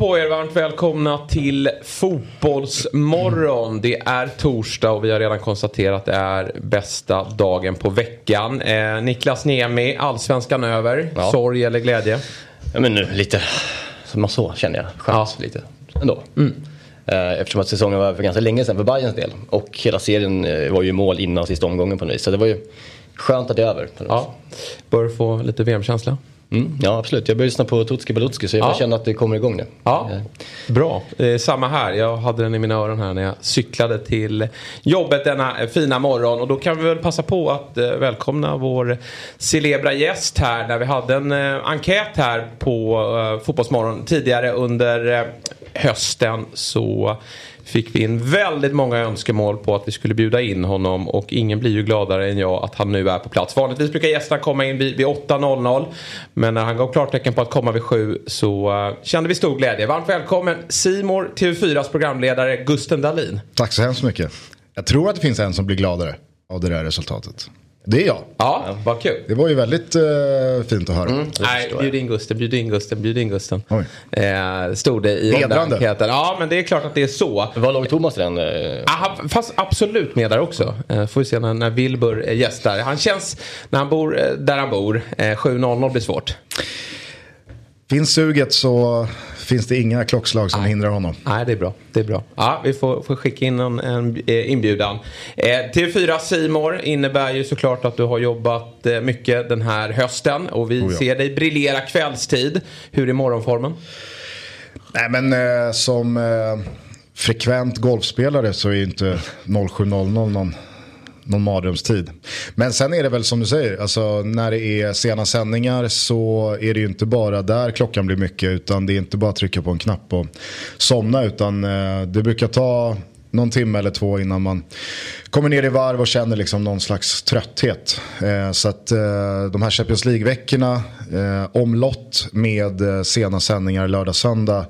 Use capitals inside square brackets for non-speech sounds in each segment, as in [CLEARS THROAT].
Morgon på er, varmt välkomna till Fotbollsmorgon. Det är torsdag och vi har redan konstaterat att det är bästa dagen på veckan. Eh, Niklas Niemi, allsvenskan över. Ja. Sorg eller glädje? Ja men nu lite som så känner jag. Skönt lite ändå. Eh, Eftersom att säsongen var över för ganska länge sedan för Bayerns del. Och hela serien eh, var ju mål innan sista omgången på något vis. Så det var ju skönt att det är över. Ja. Bör få lite VM-känsla? Mm, ja absolut, jag började lyssna på Tutski Balutski så jag Ja. känner att det kommer igång nu. Ja, Eh, bra. Eh, samma här. Jag hade den i mina öron här när jag cyklade till jobbet denna eh, fina morgon. Och då kan vi väl passa på att eh, välkomna vår celebra gäst här. Där vi hade en eh, enkät här på eh, Fotbollsmorgon tidigare under eh, hösten. Så fick vi in väldigt många önskemål på att vi skulle bjuda in honom. Och ingen blir ju gladare än jag att han nu är på plats. Vanligtvis brukar gästerna komma in vid, vid 8.00. Men när han gav klartecken på att komma vid 7 så eh, kände vi stor glädje. Varmt välkommen Simor TV4s programledare Gusten Dahlin. Tack så hemskt mycket. Jag tror att det finns en som blir gladare av det där resultatet. Det är jag. Ja, vad kul. Det var ju väldigt eh, fint att höra. Nej, bjud in Gusten, bjud in Gusten, bjud in Gusten. Eh, stod det i den där enkäten. Ja, men det är klart att det är så. Var låg Thomas den? eh, Aha, fast absolut med där också. Eh, får vi se när, när Wilbur är gäst där. Han känns, när han bor eh, där han bor, eh, 7.00 blir svårt. Finns suget så finns det inga klockslag som hindrar honom. Nej, det är bra. Det är bra. Ja, vi får, får skicka in en, en eh, inbjudan. Eh, TV4 Simor innebär ju såklart att du har jobbat eh, mycket den här hösten. Och vi Oh ja. ser dig briljera kvällstid. Hur är morgonformen? Nej men eh, som eh, frekvent golfspelare så är ju inte 07.00 någon, någon mardrömstid. Men sen är det väl som du säger, alltså, när det är sena sändningar så är det ju inte bara där klockan blir mycket utan det är inte bara att trycka på en knapp och somna utan eh, det brukar ta någon timme eller två innan man kommer ner i varv och känner liksom någon slags trötthet. Eh, så att eh, de här Champions League-veckorna, eh, omlott med eh, sena sändningar lördag, söndag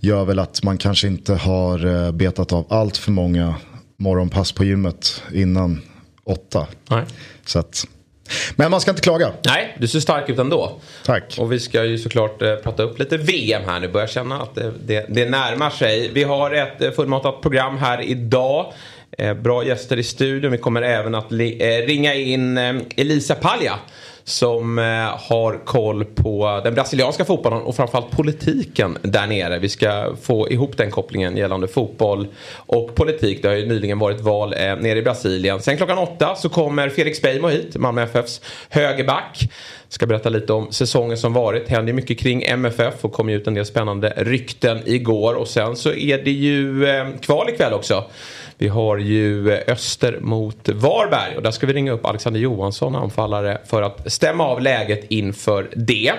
gör väl att man kanske inte har eh, betat av allt för många morgonpass på gymmet innan åtta. Nej. Så att, men man ska inte klaga. Nej, du ser stark ut ändå. Tack. Och vi ska ju såklart eh, prata upp lite VM här nu. Börjar känna att det, det, det närmar sig. Vi har ett eh, fullmatat program här idag. Eh, bra gäster i studion. Vi kommer även att li, eh, ringa in eh, Elisa Palja. Som eh, har koll på den brasilianska fotbollen och framförallt politiken där nere. Vi ska få ihop den kopplingen gällande fotboll och politik. Det har ju nyligen varit val eh, nere i Brasilien. Sen klockan åtta så kommer Felix Beijmo hit, Malmö FFs högerback. Ska berätta lite om säsongen som varit. Händer ju mycket kring MFF och kom ju ut en del spännande rykten igår. Och sen så är det ju eh, kval ikväll också. Vi har ju eh, Öster mot Varberg och där ska vi ringa upp Alexander Johansson, anfallare, för att stämma av läget inför det.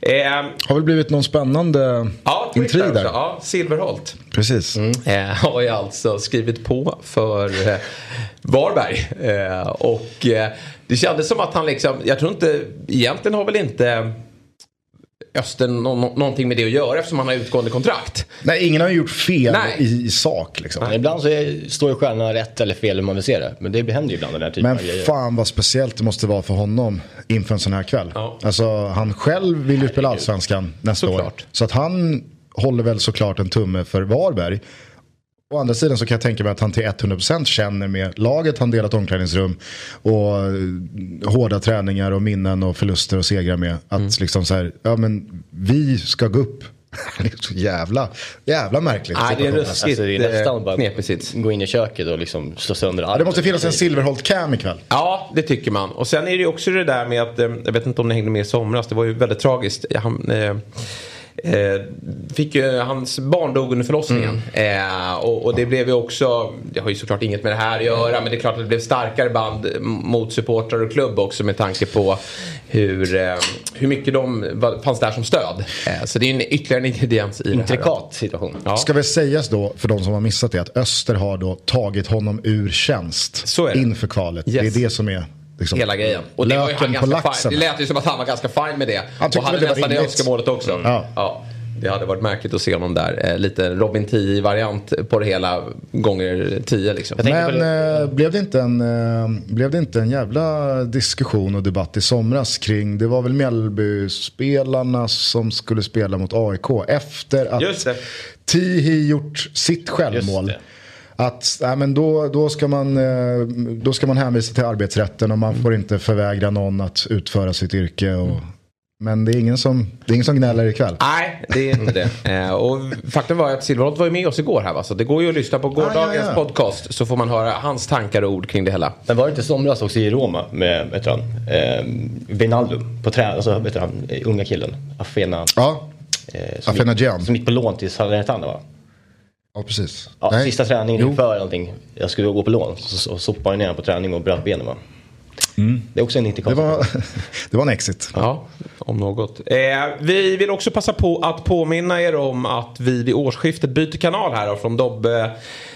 Eh, Har väl blivit någon spännande ja, intrig där. Ja, Silverholt. Precis. Eh, har ju alltså skrivit på för eh, Varberg. Eh, och eh, det kändes som att han liksom, jag tror inte, egentligen har väl inte Öster nå- nå- någonting med det att göra eftersom han har utgående kontrakt. Nej, ingen har gjort fel Nej. i, i sak. Liksom. Men ibland så är, står ju stjärnorna rätt eller fel hur man vill se det. Men det händer ju ibland den här typen Men av grejer. fan vad speciellt det måste vara för honom inför en sån här kväll. Ja. Alltså han själv vill ju spela allsvenskan nästa Såklart. år. Så att han håller väl såklart en tumme för Varberg. Å andra sidan så kan jag tänka mig att han till 100% känner med laget han delat omklädningsrum och eh, hårda träningar och minnen och förluster och segrar med. Att Mm. liksom så här, ja men vi ska gå upp. [LAUGHS] det är så jävla, jävla märkligt. Nej, det är ruskigt Alltså, det är nästan bara knepig sits. gå in i köket och liksom slå sönder Ja, armen. det måste finnas en Silverholt-cam ikväll. Ja, det tycker man. Och sen är det ju också det där med att, eh, jag vet inte om ni hängde med i somras, det var ju väldigt tragiskt. Han, eh, Eh, fick ju, hans barn dog under förlossningen. Mm. Eh, och, och det blev ju också, det har ju såklart inget med det här att göra, men det är klart att det blev starkare band mot supportrar och klubb också med tanke på hur, eh, hur mycket de var, fanns där som stöd. Eh, så det är ju en, ytterligare en ingrediens i det här. Intrikat situation. Ja. Ska väl sägas då för de som har missat det att Öster har då tagit honom ur tjänst inför kvalet. Yes. Det är det som är liksom, Hela grejen. Och det, var ju han på ganska laxen. fine. det lät ju som att han var ganska fin med det. Han tyckte och hade det nästan det önskemålet också. Ja. Det hade varit märkligt att se honom där. Eh, lite Robin 10-variant på det hela gånger 10 liksom. Men eh, blev, det inte en, eh, blev det inte en jävla diskussion och debatt i somras kring, det var väl Mjällby-spelarna som skulle spela mot AIK efter att. Tihi gjort sitt självmål. Att nej, men då, då, ska man, eh, då ska man hänvisa till arbetsrätten och man får inte förvägra någon att utföra sitt yrke. Och, Men det är, ingen som, det är ingen som gnäller ikväll. Nej, det är inte det. [LAUGHS] Eh, och faktum var att Silverholt var ju med oss igår här va? Så det går ju att lyssna på gårdagens ja, ja. podcast så får man höra hans tankar och ord kring det hela. Men var det inte somras också i Roma med vet du han, eh, Wijnaldum på trä, alltså, vet du han, eh, unga killen, Afena. Ja, Eh, som, Afenagian. gick, som gick på lån till Salernitana va? Ja precis. Ja, Nej. sista träningen Jo. inför någonting. Jag skulle gå på lån. Så, så sopade jag ner på träning och bröt benen va? Det är också en Det intrikat. var, [LAUGHS] det var en exit. Ja, om något. Eh, vi vill också passa på att påminna er om att vi vid årsskiftet byter kanal här då, från Dobb eh,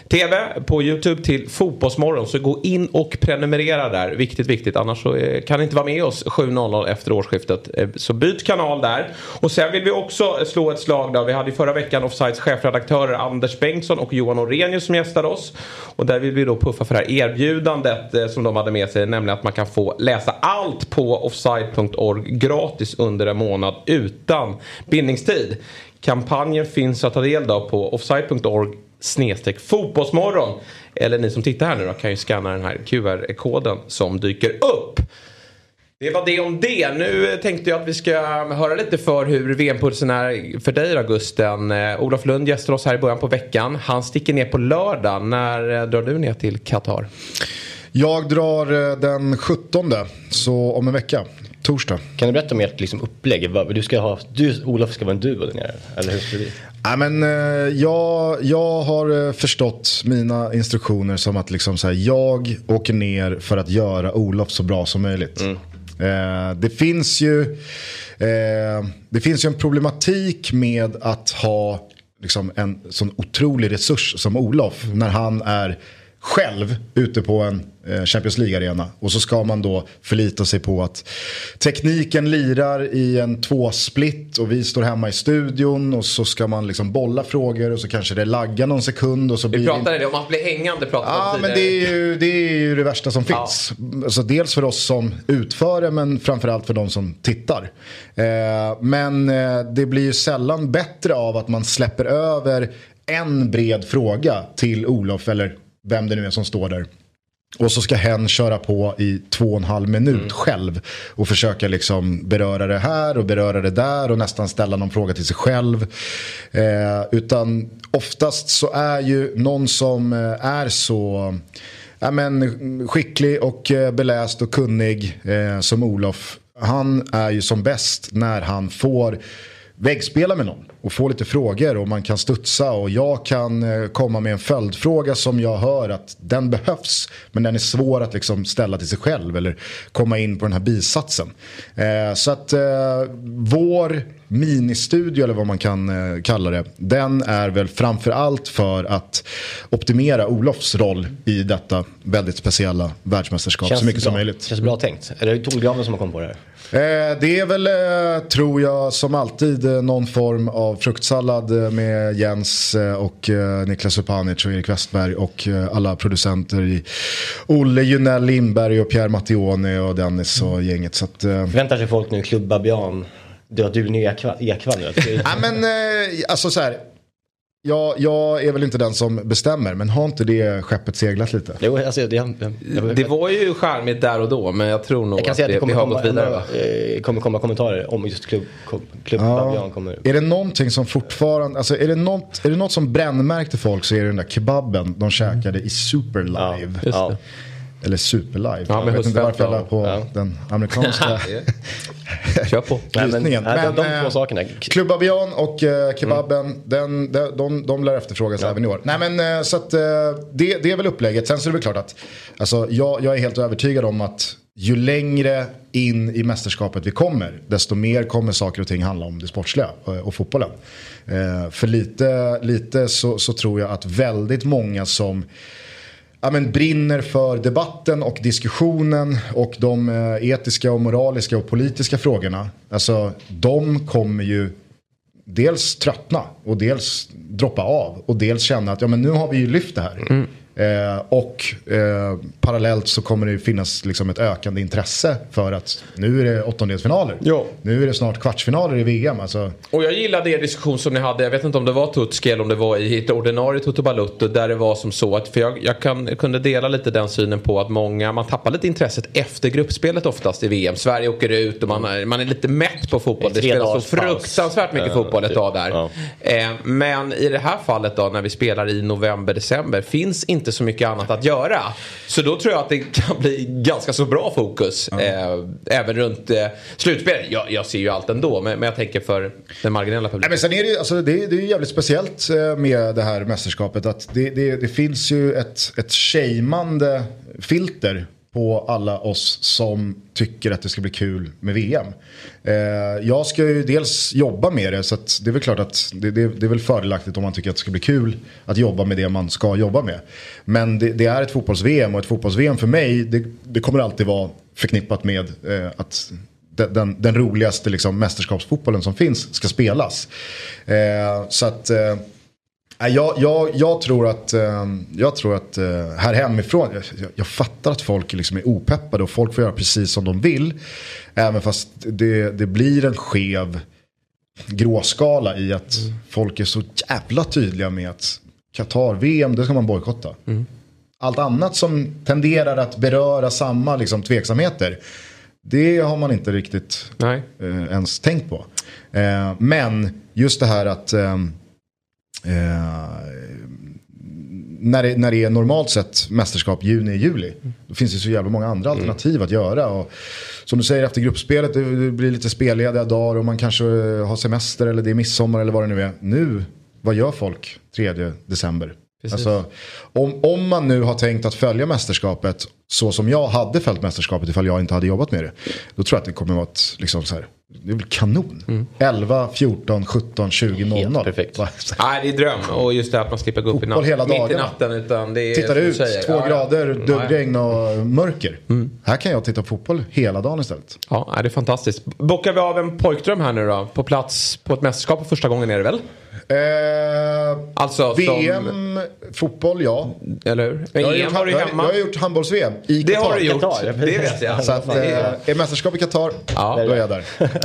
TV på YouTube till Fotbollsmorgon. Så gå in och prenumerera där. Viktigt, viktigt. Annars så eh, kan ni inte vara med oss 7.00 efter årsskiftet. Eh, så byt kanal där. Och sen vill vi också slå ett slag där. Vi hade ju förra veckan Offsides chefredaktörer Anders Bengtsson och Johan Orenius som gästade oss. Och där vill vi då puffa för det här erbjudandet eh, som de hade med sig. Nämligen att man kan få läsa allt på offside.org gratis under en månad utan bindningstid. Kampanjen finns att ta del av på offside.org snedstreck fotbollsmorgon. Eller ni som tittar här nu då kan ju scanna den här QR-koden som dyker upp. Det var det om det. Nu tänkte jag att vi ska höra lite för hur VM-pulsen är för dig då Gusten. Eh, Olof Lund gästar oss här i början på veckan. Han sticker ner på lördag. När eh, drar du ner till Qatar? Jag drar eh, den 17, så om en vecka. Torsdag. Kan du berätta om ert liksom, upplägg? Vad- Du ska ha, du, Olof ska vara en duo där nere. Eller hur Nej, men, eh, jag, jag har eh, förstått mina instruktioner som att liksom, så här, jag åker ner för att göra Olof så bra som möjligt. Eh, det, finns ju, eh, det finns ju en problematik med att ha liksom, en sån otrolig resurs som Olof när han är själv ute på en eh, Champions League-arena. Och så ska man då förlita sig på att tekniken lirar i en tvåsplit och vi står hemma i studion och så ska man liksom bolla frågor och så kanske det laggar någon sekund och så Vi pratade det om att bli hängande. Pratade Ja, om men det är, ju, det är ju det värsta som finns. Alltså, dels för oss som utför det, men framförallt för de som tittar. Eh, men eh, det blir ju sällan bättre av att man släpper över en bred fråga till Olof, eller vem det nu är som står där. Och så ska hen köra på i två och en halv minut själv. Och försöka liksom beröra det här och beröra det där och nästan ställa någon fråga till sig själv. Eh, utan oftast så är ju någon som eh, är så ja, men, skicklig och eh, beläst och kunnig eh, som Olof. Han är ju som bäst när han får väggspela med någon och få lite frågor och man kan studsa och jag kan eh, komma med en följdfråga som jag hör att den behövs men den är svår att liksom ställa till sig själv eller komma in på den här bisatsen. Eh, så att eh, vår ministudio eller vad man kan eh, kalla det den är väl framför allt för att optimera Olofs roll i detta väldigt speciella världsmästerskap så mycket bra. som möjligt. Känns bra tänkt. Är det Tolgraven som har kommit på det här? Eh, det är väl, eh, tror jag, som alltid eh, någon form av fruktsallad med Jens och Niklas Supanic och Erik Westberg och alla producenter i Olle Junell Lindberg och Pierre Mattione och Dennis och gänget. Så att, Förväntar sig folk nu Klubb Babian, du har du nya Ekvall nu? [LAUGHS] Men alltså så här. Jag, jag är väl inte den som bestämmer men har inte det skeppet seglat lite? Jo, alltså, det, jag, jag, Det var ju charmigt där och då men jag tror nog jag kan att säga att det, det kommer det har komma, gått vidare va? eh, kommer komma kommentarer om just Klubb, klubb Ja. Kommer. Är det någonting som fortfarande, alltså är det något, är det något som brännmärkte folk så är det den där kebaben de käkade i Superlive. Just Ja. Eller superlive. Ja, jag vet inte varför jag la på Ja. den amerikanska [LAUGHS] Kör på. Nej, men, nej, de, de eh, två sakerna. Club och eh, kebaben, den, de, de, de lär efterfrågas även i år. Nej men eh, så att eh, det, det är väl upplägget. Sen så är det väl klart att alltså, jag, jag är helt övertygad om att ju längre in i mästerskapet vi kommer, desto mer kommer saker och ting handla om det sportsliga och, fotbollen. För lite, lite så, så tror jag att väldigt många som ja, men brinner för debatten och diskussionen och de eh, etiska och moraliska och politiska frågorna. Alltså de kommer ju dels tröttna och dels droppa av och dels känna att ja, men nu har vi ju lyft det här. Mm. Eh, och eh, parallellt så kommer det finnas liksom ett ökande intresse för att nu är det åttondelsfinaler. Ja. Nu är det snart kvartsfinaler i VM. Alltså, Och jag gillade er diskussion som ni hade, jag vet inte om det var Tutski eller om det var i ett ordinarie Toto Balutto där det var som så att, för jag, jag, kan, jag kunde dela lite den synen på att många, man tappar lite intresset efter gruppspelet oftast i VM. Sverige åker ut och man, är- man är lite mätt på fotboll. Det spelas så fruktansvärt mycket fotboll ett typ. tag där. Ja. Eh, men i det här fallet då när vi spelar i november, december finns inte så mycket annat att göra. Så då tror jag att det kan bli ganska så bra fokus. Eh, även runt eh, slutspelet. Jag, jag ser ju allt ändå men, men jag tänker för den marginella Nej, publiken. men sen är det, ju- alltså, det, är- det är ju jävligt speciellt eh, med det här mästerskapet. Att det, det, det finns ju ett, ett shameande filter på alla oss som tycker att det ska bli kul med VM. Eh, jag ska ju dels jobba med det så att det är väl klart att det, det, det är väl fördelaktigt om man tycker att det ska bli kul att jobba med det man ska jobba med. Men det, det är ett fotbolls-VM och ett fotbolls-VM för mig det, det kommer alltid vara förknippat med eh, att den, den, roligaste liksom, mästerskapsfotbollen som finns ska spelas. Eh, så att eh, jag, jag, jag tror att, eh, jag tror att eh, här hemifrån, jag, jag, fattar att folk liksom är opeppade och folk får göra precis som de vill. Även fast det, det blir en skev gråskala i att folk är så jävla tydliga med att Qatar-VM, det ska man bojkotta. Allt annat som tenderar att beröra samma liksom, tveksamheter, det har man inte riktigt eh, ens tänkt på. Eh, men just det här att eh, när, det, när det är normalt sett mästerskap juni, juli. Då finns det så jävla många andra alternativ att göra. Och, som du säger efter gruppspelet, det, det blir lite spellediga dagar och man kanske har semester eller det är midsommar eller vad det nu är. Nu, vad gör folk 3 december? Alltså, om, om man nu har tänkt att följa mästerskapet så som jag hade följt mästerskapet ifall jag inte hade jobbat med det. Då tror jag att det kommer vara ett, liksom så här, det är väl kanon. 11, 14, 17, 20, 00. Helt perfekt. Nej, det är dröm. Och just det att man slipper gå upp i natt, hela mitt i natten. Utan det är, Tittar ut, säger. två Ja, grader, Ja, ja. duggregn och mörker. Här kan jag titta på fotboll hela dagen istället. Ja, det är fantastiskt. Bockar vi av en pojkdröm här nu då? På plats på ett mästerskap för första gången är det väl? Eh, Alltså VM, fotboll ja. Eller hur? Men Jag har, EM gjort, har du hemma. jag har gjort handbolls-VM i det Qatar. har du gjort. Qatar, Det vet jag. Så att, eh, är mästerskap i Qatar, Ja. då är jag där.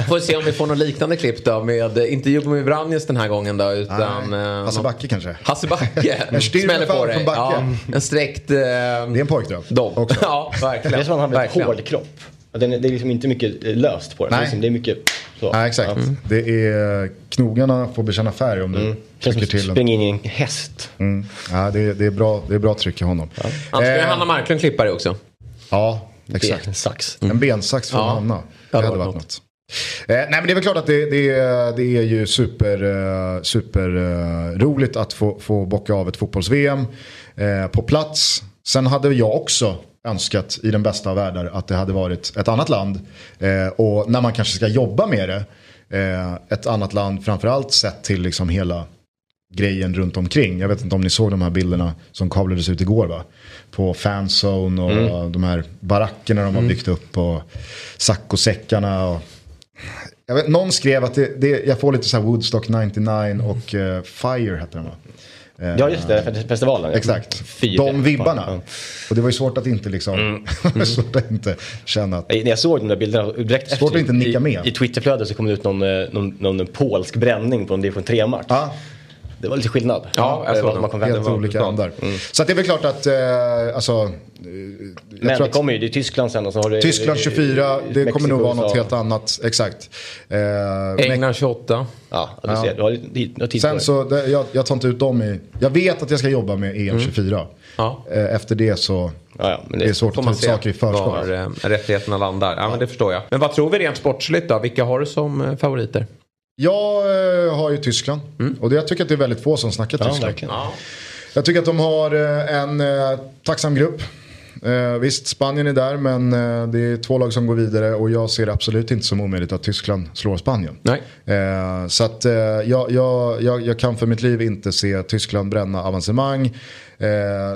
Får se om vi får någon liknande klipp då med, inte Jugomir Vranjes den här gången då utan... Nej, eh, Hasse någon- Backe kanske. Hasse Backe. [LAUGHS] En Smäller på dig. Ja, en sträckt... Eh, Det är en pojkdröm. dom. också. [LAUGHS] Ja, verkligen. Det är som att han har en hård kropp. Den det är liksom inte mycket eh, löst på den. Nej. Det Det är mycket så. Nej, exakt. Det är, knogarna får bekänna färg om du Känns som trycker att till en. springa in i en häst. Mm. Ja, det, är, det, är bra, det är bra tryck i honom. Annars ska ju Eh, Hanna Marklund klippa det också. Ja, exakt. en sax. En bensax från Ja, Hanna. Det hade hade varit varit något. Eh, nej men det är väl klart att det, det, är- det är ju super, eh, super eh, roligt att få, få bocka av ett fotbolls-VM eh, på plats. Sen hade jag också önskat i den bästa av världar att det hade varit ett annat land. Eh, och när man kanske ska jobba med det, eh, ett annat land framförallt sett till liksom hela grejen runt omkring. Jag vet inte om ni såg de här bilderna som kablades ut igår va? På fanzone och de här barackerna de har byggt upp och saccosäckarna. Och... Jag vet, någon skrev att det, det, jag får lite så här Woodstock 99 och eh, Fire hette den va? Eh, Ja just det, fe- festivalen. Exakt, Fy, de vibbarna. ja. Och det var ju svårt att inte liksom, [LAUGHS] svårt att inte känna att När jag såg de där bilderna direkt Svårt att inte nicka i, med. i Twitterflödet så kom det ut någon, eh, någon, någon polsk bränning på en division 3-match. Ja. Det var lite skillnad. Ja, jag Eh, såg det. man kom helt olika ändar. Så att det är väl klart att, eh, alltså, eh, jag Men tror det att kommer ju, det är Tyskland sen och så har du Tyskland 24, det kommer nog vara något så- helt annat. Exakt. Eh, England 28. Ja, du Ja. ser. Du har, lite- du har tid Sen så, det, jag, jag tar inte ut dem i, jag vet att jag ska jobba med EM24. Ja. Eh, efter det så Ja, ja, men det, är svårt att ta man ut se saker i förskott. var eh, rättigheterna landar. Ja, men det förstår jag. Men vad tror vi rent sportsligt då? Vilka har du som eh, favoriter? Jag eh, har ju Tyskland. Och det, jag tycker att det är väldigt få som snackar Ja, Tyskland. verkligen. Jag tycker att de har eh, en eh, tacksam grupp. Eh, visst, Spanien är där men eh, det är två lag som går vidare och jag ser det absolut inte som omöjligt att Tyskland slår Spanien. Nej. Eh, så att jag, jag, jag, jag kan för mitt liv inte se Tyskland bränna avancemang.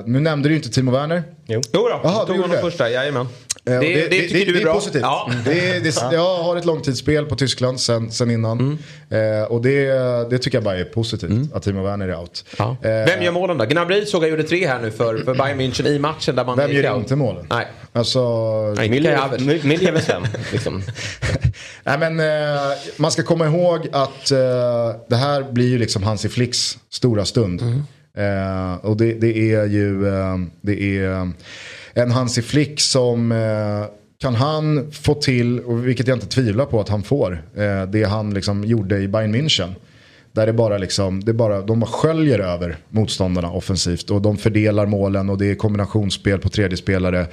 Nu nämnde du ju inte Timo Werner. Jo. Jo då, Jaha, tog honom första. Jajamän. Eh, och Det, det, tycker du är det är bra? positivt. Ja. Det det, jag har ett långtidsspel på Tyskland sen, sen innan. Mm. Eh, och det, det tycker jag bara är positivt att Timo Werner är out. Ja. Eh, Vem gör målen då? Gnabry såg jag gjorde tre här nu för, för Bayern München i matchen där man Vem gör out. inte målen? Nej. Alltså, Nej, [LAUGHS] liksom. [LAUGHS] Nej, men, eh, man ska komma ihåg att eh, det här blir ju liksom Hansi Flicks stora stund. Eh, och det, det är ju eh, det är en Hansi Flick som eh, kan han få till, och vilket jag inte tvivlar på att han får, eh, det han liksom gjorde i Bayern München. Där det bara liksom, det bara, de bara sköljer över motståndarna offensivt och de fördelar målen och det är kombinationsspel på tredje spelare.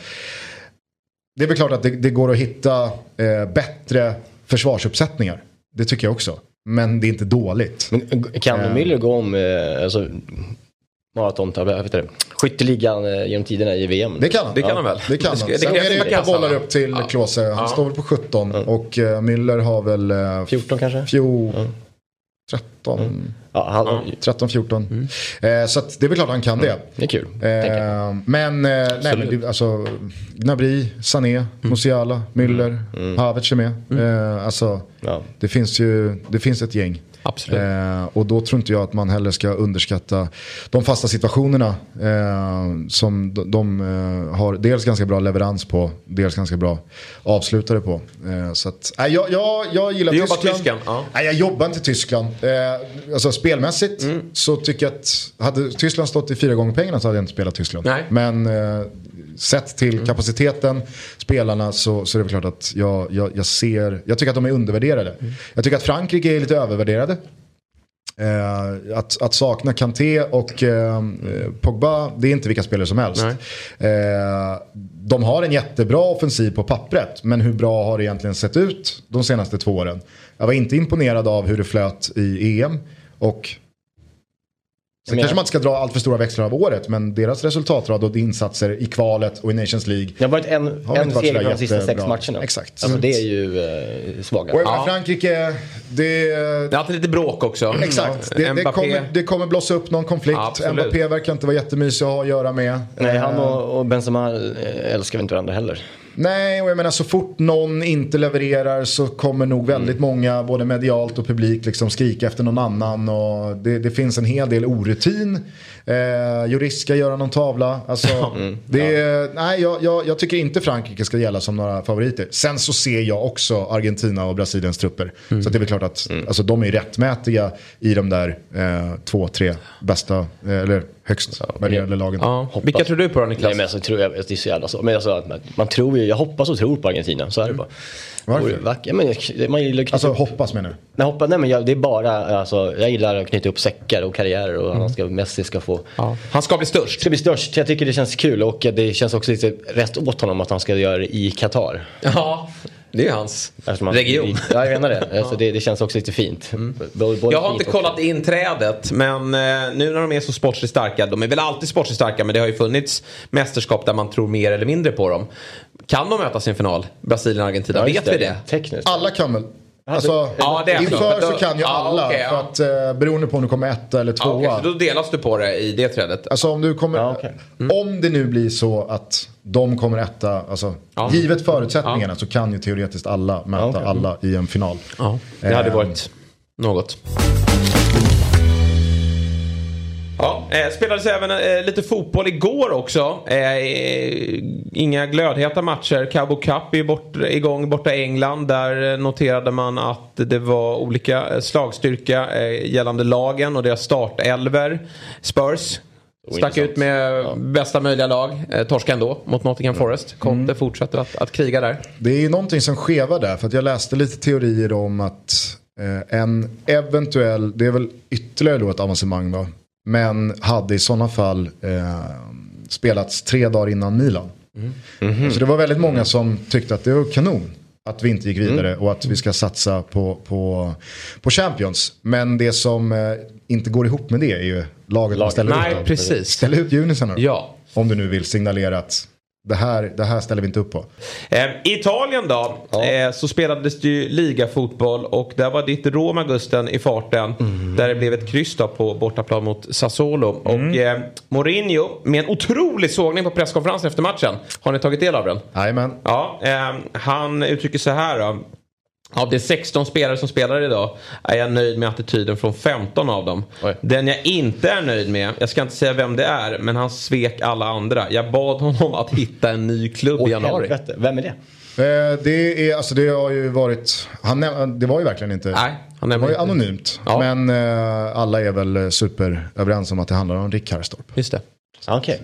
Det är väl klart att det, det går att hitta eh, bättre försvarsuppsättningar. Det tycker jag också. Men det är inte dåligt. Men kan Eh. Müller gå om alltså, maraton, skytteligan eh, genom tiderna i VM? Det kan han. Det kan han väl? Det kan han. det Sen är det ett par bollar upp till Ja. Klose. Han Ja. står väl på 17 och eh, Müller har väl eh, 14 kanske? fjol, Ja. 13, Ja, han, Ja. 13, 14. Eh, så att det är väl klart han kan det. Det är kul. Eh, men, eh, nej, men det, alltså, Gnabry, Sané, Musiala, Müller, Havertz är med. Eh, alltså, Ja. det, finns ju, det finns ett gäng. Absolut. Eh, och då tror inte jag att man heller ska underskatta de fasta situationerna eh, som de, de eh, har dels ganska bra leverans på, dels ganska bra avslutare på. Eh, så att, nej, jag, jag, jag gillar Du jobbar Tyskland. Tyskland, ja. Nej, jag jobbar inte Tyskland. Eh, alltså spelmässigt Mm. så tycker jag att hade Tyskland stått i fyra gånger pengarna så hade jag inte spelat Tyskland. Nej. Men sett till Mm. kapaciteten, spelarna så, så är det klart att jag, jag, jag ser, jag tycker att de är undervärderade. Mm. Jag tycker att Frankrike är lite övervärderade. Eh, att, att sakna Kanté och eh, Pogba, det är inte vilka spelare som helst. Eh, de har en jättebra offensiv på pappret, men hur bra har det egentligen sett ut de senaste två åren? Jag var inte imponerad av hur det flöt i EM. Och Sen kanske man inte ska dra allt för stora växlar av året, men deras resultatrad och insatser i kvalet och i Nations League. Det har varit en, Har en inte varit seger på de sista sex matcherna. Exakt. Alltså det är ju eh, svaga. Och Ja. Frankrike, det, Det är alltid lite bråk också. Exakt, det, det, kommer, det kommer blossa upp någon konflikt. Absolut. Mbappé verkar inte vara jättemysig att ha att göra med. Nej, Eh, han och, och Benzema eh, älskar väl inte varandra heller. Nej, och jag menar så fort någon inte levererar så kommer nog väldigt Mm. många, både medialt och publik, liksom skrika efter någon annan. Och det, det finns en hel del orutin. Eh, Juris ska göra någon tavla. Alltså, Mm. det, nej, jag, jag, jag tycker inte Frankrike ska gälla som några favoriter. Sen så ser jag också Argentina och Brasiliens trupper. Mm. Så att det är väl klart att alltså, de är rättmätiga i de där eh, två, tre bästa, eh, eller högst värderade lagen. Ja. Vilka tror du på då Niklas? Nej men alltså, tror jag, det är så jävla så. Men alltså, att man, man tror ju, jag hoppas och tror på Argentina, så är det bara. Varför? Och vack- Ja, men, man gillar att knyta Alltså upp, hoppas menar du? nej, hoppa, nej men jag, det är bara, alltså, jag gillar att knyta upp säckar och karriärer och han ska, Messi ska få Ja. Han ska bli störst. ska bli störst. Jag tycker det känns kul och det känns också lite rätt åt honom att han ska göra det i Qatar. Ja, det är hans han- region. Ja, jag menar det. [LAUGHS] Alltså, det. Det känns också lite fint. Både- både Jag har inte kollat inträdet men eh, nu när de är så sportsligt starka, de är väl alltid sportsligt starka men det har ju funnits mästerskap där man tror mer eller mindre på dem. Kan de mötas i en final? Brasilien och Argentina, Ja, vet vi det? Tekniskt. Alla kan väl? Alltså, Ja, det är så. inför så kan ju ja, alla. ja. För att eh, beroende på om du kommer etta eller Ja, tvåa. okej, så då delas du på det i det trädet. Alltså om du kommer, Ja, okej. om det nu blir så att de kommer etta, alltså Ja. givet förutsättningarna så kan ju teoretiskt alla möta alla i en final. Ja, det hade Ehm. varit något. Eh, spelades även eh, lite fotboll igår också. Eh, inga glödheta matcher. Cabo Cup är bort, igång borta i England. Där eh, noterade man att det var olika eh, slagstyrka eh, gällande lagen och deras startelver. Spurs stack ut med bästa möjliga lag. Eh, torska ändå mot Nottingham Forest. Conte fortsätter att, att kriga där. Det är ju någonting som skevar där för att jag läste lite teorier om att eh, en eventuell, det är väl ytterligare då ett avancemang då, men hade i sådana fall eh, spelats tre dagar innan Milan. Mhm. Så det var väldigt många som tyckte att det var kanon att vi inte gick vidare Mm. och att vi ska satsa på, på, på Champions. Men det som eh, inte går ihop med det är ju laget man ställer Nej, ut. precis. Ställ ut junisarna. Ja. Om du nu vill signalera att det här, det här ställer vi inte upp på. Eh, Italien då, eh, så spelades det ju ligafotboll och där var ditt Roma Gusten i farten. Där det blev ett kryss då på bortaplan mot Sassuolo. Och eh, Mourinho med en otrolig sågning på presskonferensen efter matchen. Har ni tagit del av den? Jajamän. Ja, eh, han uttrycker så här då. Av de 16 spelare som spelar idag är jag nöjd med attityden från 15 av dem. Oj. Den jag inte är nöjd med, jag ska inte säga vem det är, men han svek alla andra. Jag bad honom att hitta en ny klubb i Åh januari. helvete, vem är det? Eh, det, är, alltså det har ju varit, han, näm- det var ju verkligen inte, Nej, han det var ju inte. anonymt. Ja. Men eh, alla är väl super överens om att det handlar om Rick Harrstorp. Just det. Okej.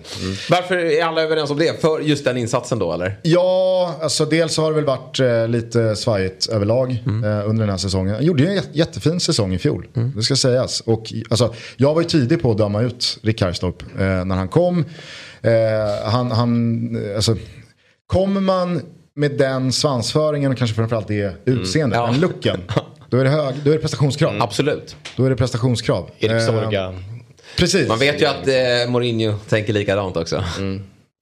Varför är alla överens om det? För just den insatsen då eller? Ja, alltså dels har det väl varit eh, lite svajigt överlag Mm. eh, under den här säsongen. Han gjorde ju en jät- jättefin säsong i fjol, Mm. det ska sägas. Och alltså, jag var ju tidig på att döma ut Rick Harrstorp eh, när han kom. Eh, han, han, eh, alltså, kommer man med den svansföringen och kanske framförallt det utseendet, Mm. Ja. den looken. [LAUGHS] Då är det, hög, då är det prestationskrav. Absolut. Då är det prestationskrav. Erik Eh, Sorga. Precis. Man vet ju att eh, Mourinho tänker likadant också.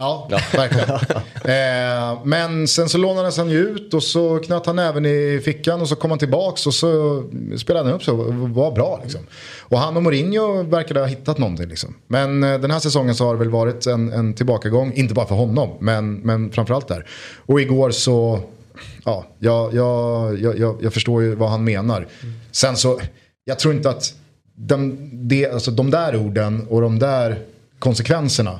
Ja, verkligen. [LAUGHS] eh, men sen så lånades han ju ut och så knöt han även i fickan och så kom han tillbaks och så spelade han upp så och var bra liksom. Och han och Mourinho verkade ha hittat någonting liksom. Men eh, den här säsongen så har det väl varit en, en tillbakagång, inte bara för honom, men, men framförallt där. Och igår så, ja, jag, jag, jag, jag, jag förstår ju vad han menar. Sen så, jag tror inte att de, de, alltså de där orden och de där konsekvenserna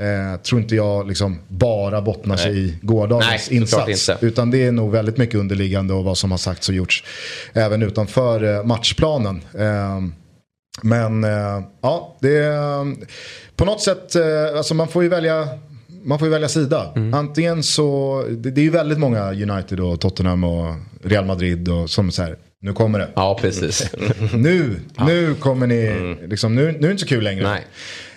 Eh, tror inte jag liksom bara bottnar sig i gårdagens Nej, insats. Utan det är nog väldigt mycket underliggande och vad som har sagts och gjorts även utanför eh, matchplanen. Eh, men ja, det är på något sätt, eh, alltså man får ju välja man får ju välja sida. Mm. Antingen så, det, det är ju väldigt många United och Tottenham och Real Madrid och som säger nu kommer det. Ja, precis. [LAUGHS] Nu, nu kommer ni, liksom, nu, nu är det inte så kul längre. Nej.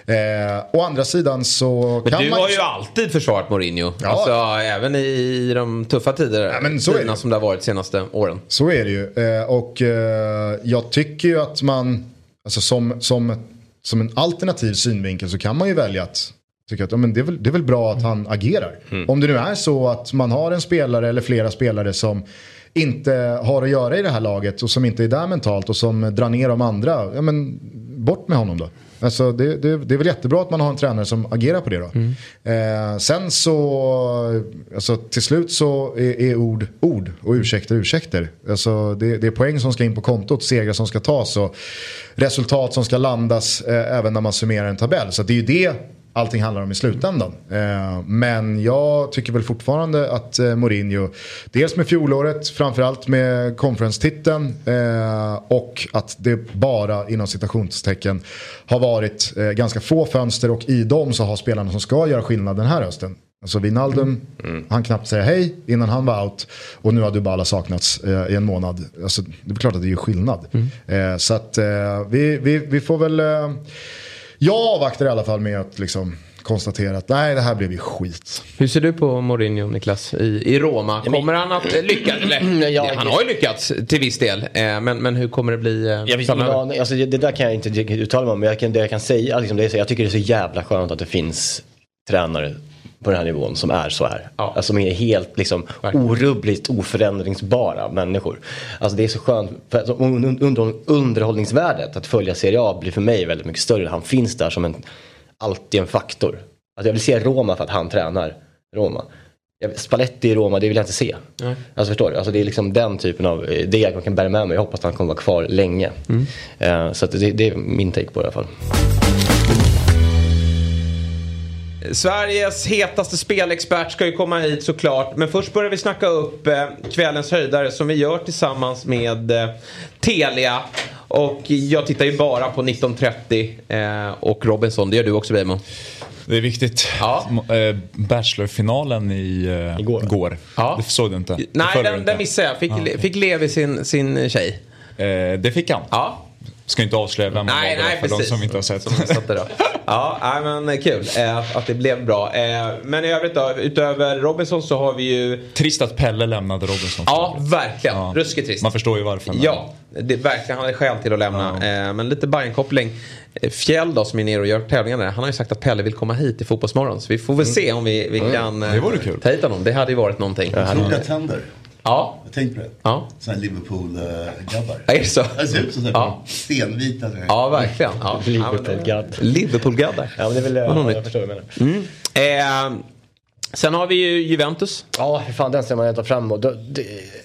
Eh, å andra sidan så Men kan du man har ju alltid försvarat Mourinho. Ja. Alltså även i de tuffa tider, Ja, men så är tiderna det. som det har varit de senaste åren. Så är det ju. Eh, och eh, jag tycker ju att man, alltså som, som, som en alternativ synvinkel så kan man ju välja att tycka att ja, men det, är väl, det är väl bra att han agerar. Om det nu är så att man har en spelare eller flera spelare som inte har att göra i det här laget och som inte är där mentalt och som drar ner de andra. Ja, men bort med honom då. Alltså det, det, det är väl jättebra att man har en tränare som agerar på det då. Eh, sen så, alltså till slut så är, är ord ord och ursäkter ursäkter. Alltså det, det är poäng som ska in på kontot, segrar som ska tas och resultat som ska landas eh, även när man summerar en tabell. Så det är ju det allting handlar om i slutändan. Eh, men jag tycker väl fortfarande att eh, Mourinho, dels med fjolåret, framförallt med conference-titeln eh, och att det bara inom citationstecken har varit ganska få fönster och i dem så har spelarna som ska göra skillnad den här hösten. Alltså Wijnaldum, han knappt säga hej innan han var out. Och nu har Dybala saknats eh, i en månad. Alltså, det är klart att det gör skillnad. Eh, så att eh, vi, vi, vi får väl... Jag avvaktar i alla fall med att liksom konstatera att nej, det här blev ju skit. Hur ser du på Mourinho, Niklas, i, i Roma? Kommer han att eh, lyckas? Eller, [CLEARS THROAT] Ja, han har ju lyckats till viss del. Eh, men, men hur kommer det bli eh, Jag framöver? aning, alltså det, det där kan jag inte uttala mig om. Men jag kan, det jag kan säga, liksom, det är så, jag tycker det är så jävla skönt att det finns tränare på den här nivån som är så här. Ja. Alltså som är helt liksom, Verkligen. orubbligt oförändringsbara människor. Alltså det är så skönt, för alltså, un- under, underhållningsvärdet att följa Serie A blir för mig väldigt mycket större. Han finns där som en, alltid en faktor. Alltså jag vill se Roma för att han tränar Roma. Spalletti i Roma, det vill jag inte se. Nej. Alltså förstår du? Alltså det är liksom den typen av, eh, det jag kan bära med mig. Jag hoppas att han kommer vara kvar länge. Eh, så att det, det är min take på det i alla fall. Sveriges hetaste spelexpert ska ju komma hit såklart. Men först börjar vi snacka upp eh, kvällens höjdare som vi gör tillsammans med eh, Telia. Och jag tittar ju bara på 1930 eh, och Robinson. Det gör du också Beijmo. Det är viktigt. Ja. Bachelor-finalen i, Igår. igår. Ja. Det såg du inte? Nej, du den, inte? den missade jag. Fick, fick Levi sin, sin tjej. Eh, det fick han. Ja. Ska inte avslöja vem han Nej, var nej för de precis. som inte har sett. Som. Ja, nej, men kul eh, att det blev bra. Eh, men i övrigt då, utöver Robinson så har vi ju... Trist att Pelle lämnade Robinson. Ja, verkligen. Ja. Ruskigt trist. Man förstår ju varför. men- Ja, det verkligen. Han hade skäl till att lämna. Eh, men lite Bayern-koppling. Eh, Fjäll då som är nere och gör tävlingar där. Han har ju sagt att Pelle vill komma hit till Fotbollsmorgon. Så vi får väl se om vi, vi kan eh, Det vore kul. ta hit honom. Det hade ju varit någonting. Otroliga tänder. Ja, Jag tänkte på det. ja. Sådana här Liverpool-grabbar. Är det så? Det ser ut som Ja. stenvita. Ja, verkligen. Ja. Liverpool-gadd. Liverpool-gaddar. Ja men det är väl, ja, jag förstår vad du menar. Eh, sen har vi ju Juventus. Ja, hur fan den ser man inte fram emot.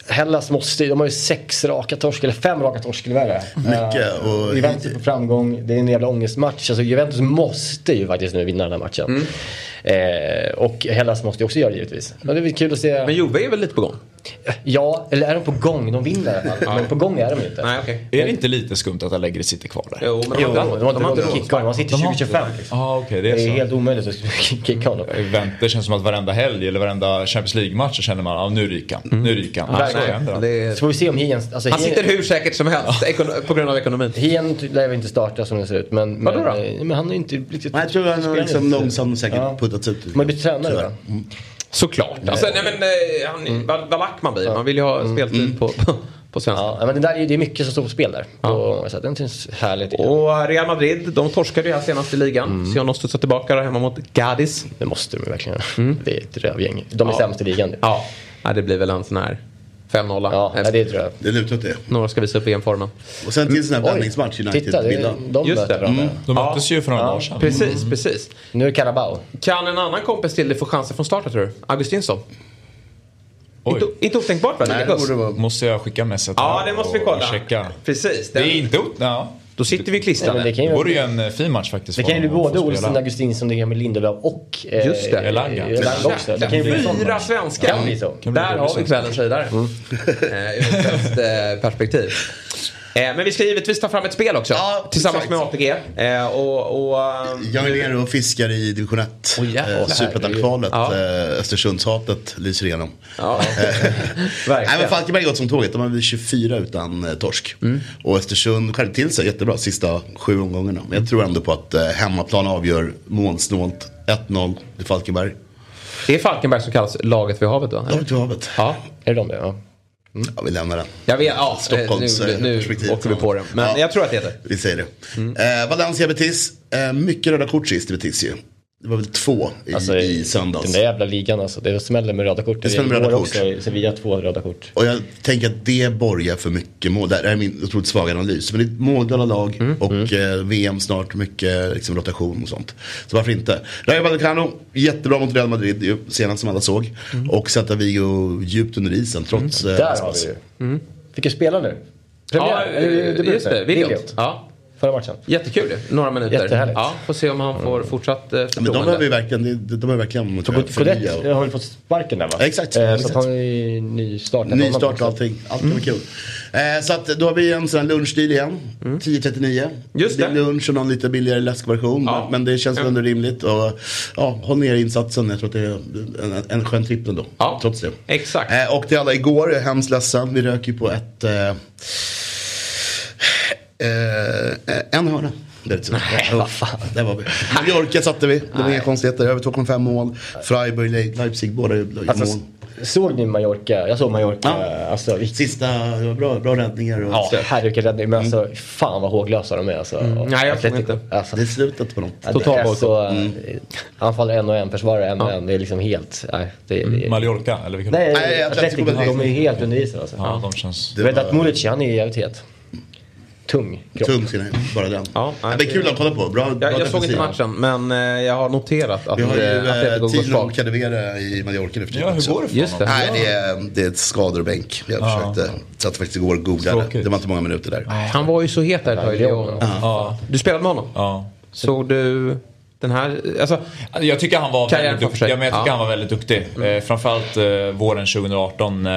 Hellas måste de har ju sex raka torsk, eller fem raka torsk eller vad är det? Mycket, Eh, och- Juventus på framgång, det är en jävla ångestmatch. Alltså Juventus måste ju faktiskt nu vinna den här matchen. Mm. Eh, och Hellas måste ju också göra det givetvis. Men det är kul att se. Men Juve är väl lite på gång? Ja, eller är de på gång? De vinner i alla fall. Men på gång är de inte. Nej, okej. Är det inte lite skumt att Allegri sitter kvar där? Jo, men de Jo, har de inte- har inte råd att kicka honom. Han sitter De har 2025. inte- Liksom. Ja, okej, det Det är är så. helt omöjligt att [LAUGHS] kicka honom. Det känns som att varenda helg eller varenda Champions League-match så känner man att nu ryker han. Nu ryker han. Det. det är... Så får vi se om Hien... Alltså, Han Hien- sitter hur säkert som helst på grund av ekonomin. Hien lär väl inte starta som det ser ut. Men, Vadå men, då? eh, men han ju inte riktigt... Jag tror han har liksom långsamt säkert Ja. puttats ut. Man blivit tränare va? Såklart. Alltså, nej, men, eh, han, vad, vad lack man blir. Man vill ju ha speltid på, på, på svenska. Ja, men det, där, är- det är mycket som står på spel där. På, att den känns härligt. Och Real Madrid, de torskade ju här senast i ligan. Så jag måste studsa tillbaka där hemma mot Gadis. Det måste de verkligen göra. Det är ett rövgäng. De är Ja. sämst i ligan. Ja. ja, det blir väl en sån här 5-0. Ja, efter. det tror jag. Det lutar åt det. Några ska visa upp VM-formen. Och sen till en sån här vändningsmatch Titta, United det är, de Just det. De möttes ju för några dagar sedan. Precis, precis. Nu är det Carabao. Kan en annan kompis till dig få chansen från starten tror du? Augustinsson? Oj. Inte, inte otänkbart va? Nej, det borde vara... Måste jag skicka messet Ja, det måste vi och kolla. checka. Precis. Det är inte... o- Ja. Då sitter vi Nej, men klistrade. det kan Det ju, vore ju en eh, fin match faktiskt. det kan ju bli både Olsen. Augustinsson, det kan bli Lindelöf och eh, Just det. Elanga. Elanga också. Det kan ju bli Fyra svenskar. Där har vi svenska. kvällens höjdare. Eh, Ur ett svenskt eh, perspektiv. Eh, men vi ska givetvis ta fram ett spel också. Ja, tillsammans exakt. med ATG. Eh, och, och, ehm, Jag är nere och fiskar i division 1. Oj, jävlar. eh, Superettan-kvalet. Ja. Eh, Östersundshatet lyser igenom. ja. [LAUGHS] Nej, men. Falkenberg har gått som tåget. De har blivit 24 utan eh, torsk. Och Östersund skärpte till sig jättebra sista sju omgångarna. Men jag tror ändå på att eh, hemmaplan avgör målsnålt. 1-0 till Falkenberg. Det är Falkenberg som kallas laget vid havet va? Ja, till havet. Ja. Är det de det? Ja. Ja, vi lämnar den. Jag vet, ja, eh, Stockholms, nu, eh, nu perspektiv. åker vi på det. Men Ja. jag tror att det heter. Vi säger det. Eh, Valencia Betis. Eh, mycket röda kort sist i Betis ju. Det var väl två i, Alltså, i söndags. Den där jävla ligan alltså. Det smäller med röda kort. Det smäller med röda kort. också Sevilla två röda kort. Och jag tänker att det borgar för mycket mål. Det här är min otroligt svaga analys. Men det är ett målglada lag Mm. och eh, VM snart. Mycket liksom, rotation och sånt. Så varför inte? Rayo Vallecano, jättebra mot Real Madrid. Senast som alla såg. Och Celta Vigo djupt under isen trots... eh, Mm. Där har vi ju. Fick ju spela nu. Ja, Premiär, debut just det. Williot. Ja. Förra matchen. Jättekul. Några minuter. Jättehärligt. Ja, får se om han får fortsatt eh, Men de förtroende. behöver ju verkligen, de, de behöver verkligen tror jag, förnya. Kodett har väl fått sparken där va? Ja, exakt. Eh, så Exakt. att han är ju nystartad. Ny start och allting. Allt kan vara kul. Eh, så att då har vi en sån här lunchdeal igen. 10.39. Mm. Just det är det. lunch och någon lite billigare läskversion. Ja. Men, men det känns väl ändå rimligt. Och, ja, håll ner insatsen. Jag tror att det är en, en skön tripp ändå. Ja. Trots det. Exakt. Eh, och till alla igår, jag är hemskt ledsen. Vi rök ju på ett... Eh, eh, en hörna. Det. Nej, vad fan. Där var vi. Mallorca satte vi. Det var inga konstigheter. Över 2,5 mål. Freiburg, Le- Leipzig, båda gjorde Alltså, mål. såg ni Mallorca? Jag såg Mallorca. Ja. Alltså, vilket, Sista, det var bra, bra räddningar. Och ja, herregud vilken räddning. Men alltså, fan vad håglösa de är. Alltså. Mm. Nej, jag såg Atletico. inte. Alltså, Det är slutet på något. ja, Total det är boykott. så, mm. Anfaller en och en, försvarare en och en. Det är liksom helt... Nej, det, det, Mallorca, eller vilka? nej, Nej, Atletico de är helt under isen alltså. Ja, de känns... Du vet att Murici, han är jävligt het. Tung kropp. Tung sin bara den. Ja, Ja, det är kul att kolla på. Bra, bra Jag, jag såg inte matchen, men eh, jag har noterat att Vi har ju eh, eh, går Tino svagt. Cadevere i Mallorca nu för tiden Ja, hur går det för Just honom? det. Nej, det är, det är ett skador-bänk. Jag Ja. försökte, satt faktiskt igår och googlade. Det var inte många minuter där. Han var ju så het där ett tag i Lyon. Ja. Du spelade med honom? ja. Såg du den här? Alltså, Jag tycker han var väldigt duktig. Ja, men jag tycker Ja. han var väldigt duktig. Eh, framförallt eh, våren 2018. Eh,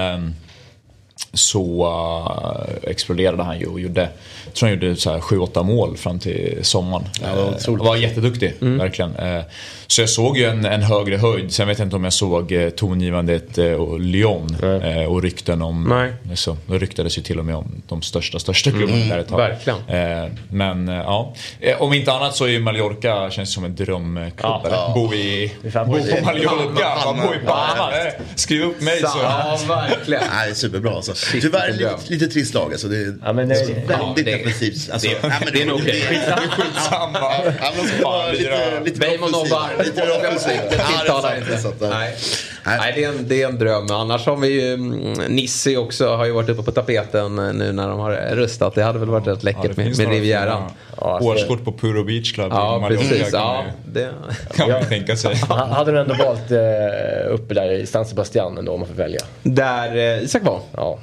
så uh, exploderade han ju och gjorde, jag tror han gjorde 7-8 mål fram till sommaren. Ja, var, uh, var jätteduktig, mm. verkligen. Uh, så jag såg ju en, en, högre höjd. Sen vet jag inte om jag såg uh, tongivande uh, Lyon uh, och rykten om... Nej. Så, det ryktades ju till och med om de största, största klubbarna mm, där ett tag. Verkligen. men ja, om inte annat så är ju Mallorca känns som en drömklubb. Ja, Bo, i, bo på Mallorca, bo i Palma. Skriv upp mig så. Ja, verkligen. Nej, superbra alltså. Tyvärr lite, lite trist lag alltså. Det är ja, men, det, väldigt defensivt. Alltså, det, det, det är nog okej. Skitsamma. Bejmo nobbar. Lite mer offensivt. Det tilltalar inte. Nej. Nej, det är, en, det är en dröm. Annars har vi ju mm, Nissi också har ju varit uppe på tapeten nu när de har rustat. Det hade väl varit rätt läckert ja, med, med Rivieran. Ja, Årskort på Puro Beach Club Ja, precis. Ja, det [LAUGHS] kan man tänka sig. [LAUGHS] hade du ändå valt eh, uppe där i San Sebastian ändå om man får välja? Där eh, Isak var? Ja.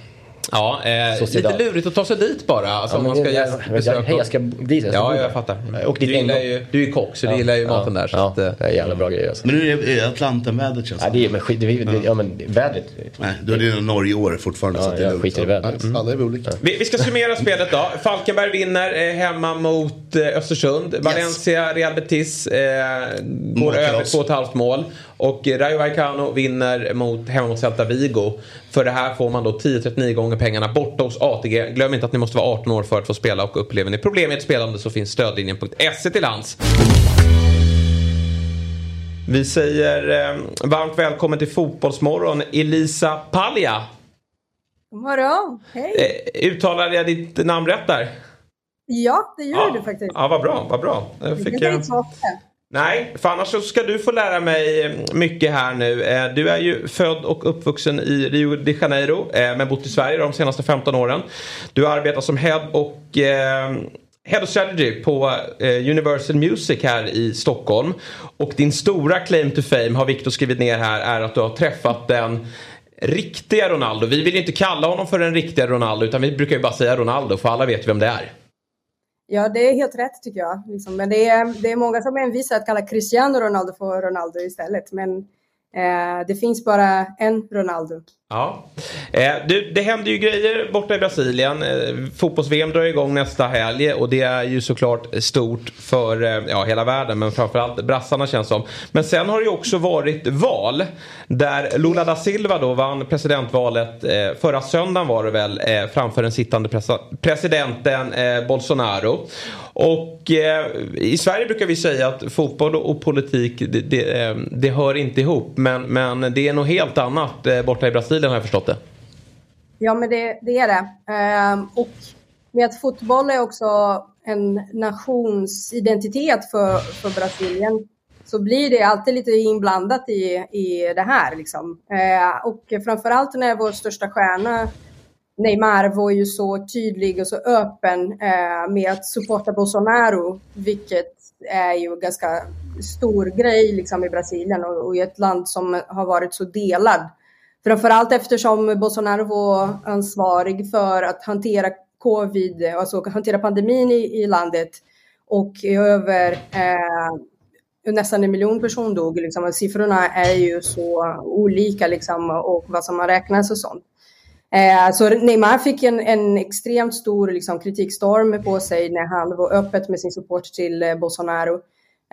Ja, eh, lite lurigt att ta sig dit bara. Alltså, ja, man ska jag, jag, hej, jag ska dit. Jag ska ja, jag fattar. Och du, gillar ju, du är ju kock så ja, du gillar ju maten där. Så ja, att, eh, det är jävla bra grejer. Alltså. Men hur är Atlanten-vädret känns det ja, det? Är, men skit, det, det, ja, men vädret. Nej, du har dina Norge-år fortfarande. Ja, så det jag skiter i vädret. Mm. Alla är olika. Vi, vi, ska summera spelet då. Falkenberg vinner eh, hemma mot eh, Östersund. Valencia, yes. Real Betis eh, går över 2,5 mål. Och Rayo Vallecano vinner mot, hemma mot Celta Vigo. För det här får man då 10-39 gånger pengarna borta hos ATG. Glöm inte att ni måste vara 18 år för att få spela och upplever ni problem med ett spelande så finns stödlinjen.se till hands. Vi säger eh, varmt välkommen till Fotbollsmorgon Elisa Palja. God morgon, hej. Eh, uttalade jag ditt namn rätt där? Ja, det gjorde ja. du faktiskt. Ja, vad bra, vad bra. Jag fick, jag... Nej, för annars så ska du få lära mig eh, mycket här nu. Eh, du är ju född och uppvuxen i Rio de Janeiro eh, men bott i Sverige de senaste 15 åren. Du arbetar som head och Head of Strategy på Universal Music här i Stockholm. Och din stora claim to fame har Victor skrivit ner här är att du har träffat den riktiga Ronaldo. Vi vill inte kalla honom för den riktiga Ronaldo utan vi brukar ju bara säga Ronaldo för alla vet vem det är. Ja, det är helt rätt tycker jag. Liksom. Men det är, det är många som envisar att kalla Cristiano Ronaldo för Ronaldo istället. Men eh, det finns bara en Ronaldo. Ja. Eh, du, det händer ju grejer borta i Brasilien. Eh, Fotbolls-VM drar igång nästa helg och det är ju såklart stort för eh, ja, hela världen men framförallt brassarna känns som. Men sen har det ju också varit val där Lula da Silva då vann presidentvalet eh, förra söndagen var det väl eh, framför den sittande presidenten eh, Bolsonaro. Och eh, i Sverige brukar vi säga att fotboll och politik det, det, eh, det hör inte ihop men, men det är något helt annat eh, borta i Brasilien Brasilien har jag förstått det. Ja, men det, det är det. Ehm, och med att fotboll är också en nationsidentitet för, för Brasilien så blir det alltid lite inblandat i, i det här. Liksom. Ehm, och framförallt när vår största stjärna Neymar var ju så tydlig och så öppen eh, med att supporta Bolsonaro, vilket är ju en ganska stor grej liksom, i Brasilien och, och i ett land som har varit så delad Framförallt eftersom Bolsonaro var ansvarig för att hantera covid, alltså hantera pandemin i, i landet och över eh, nästan en miljon personer dog. Liksom. Siffrorna är ju så olika liksom, och vad som har räknats och sånt. Eh, så Neymar fick en, en extremt stor liksom, kritikstorm på sig när han var öppet med sin support till eh, Bolsonaro.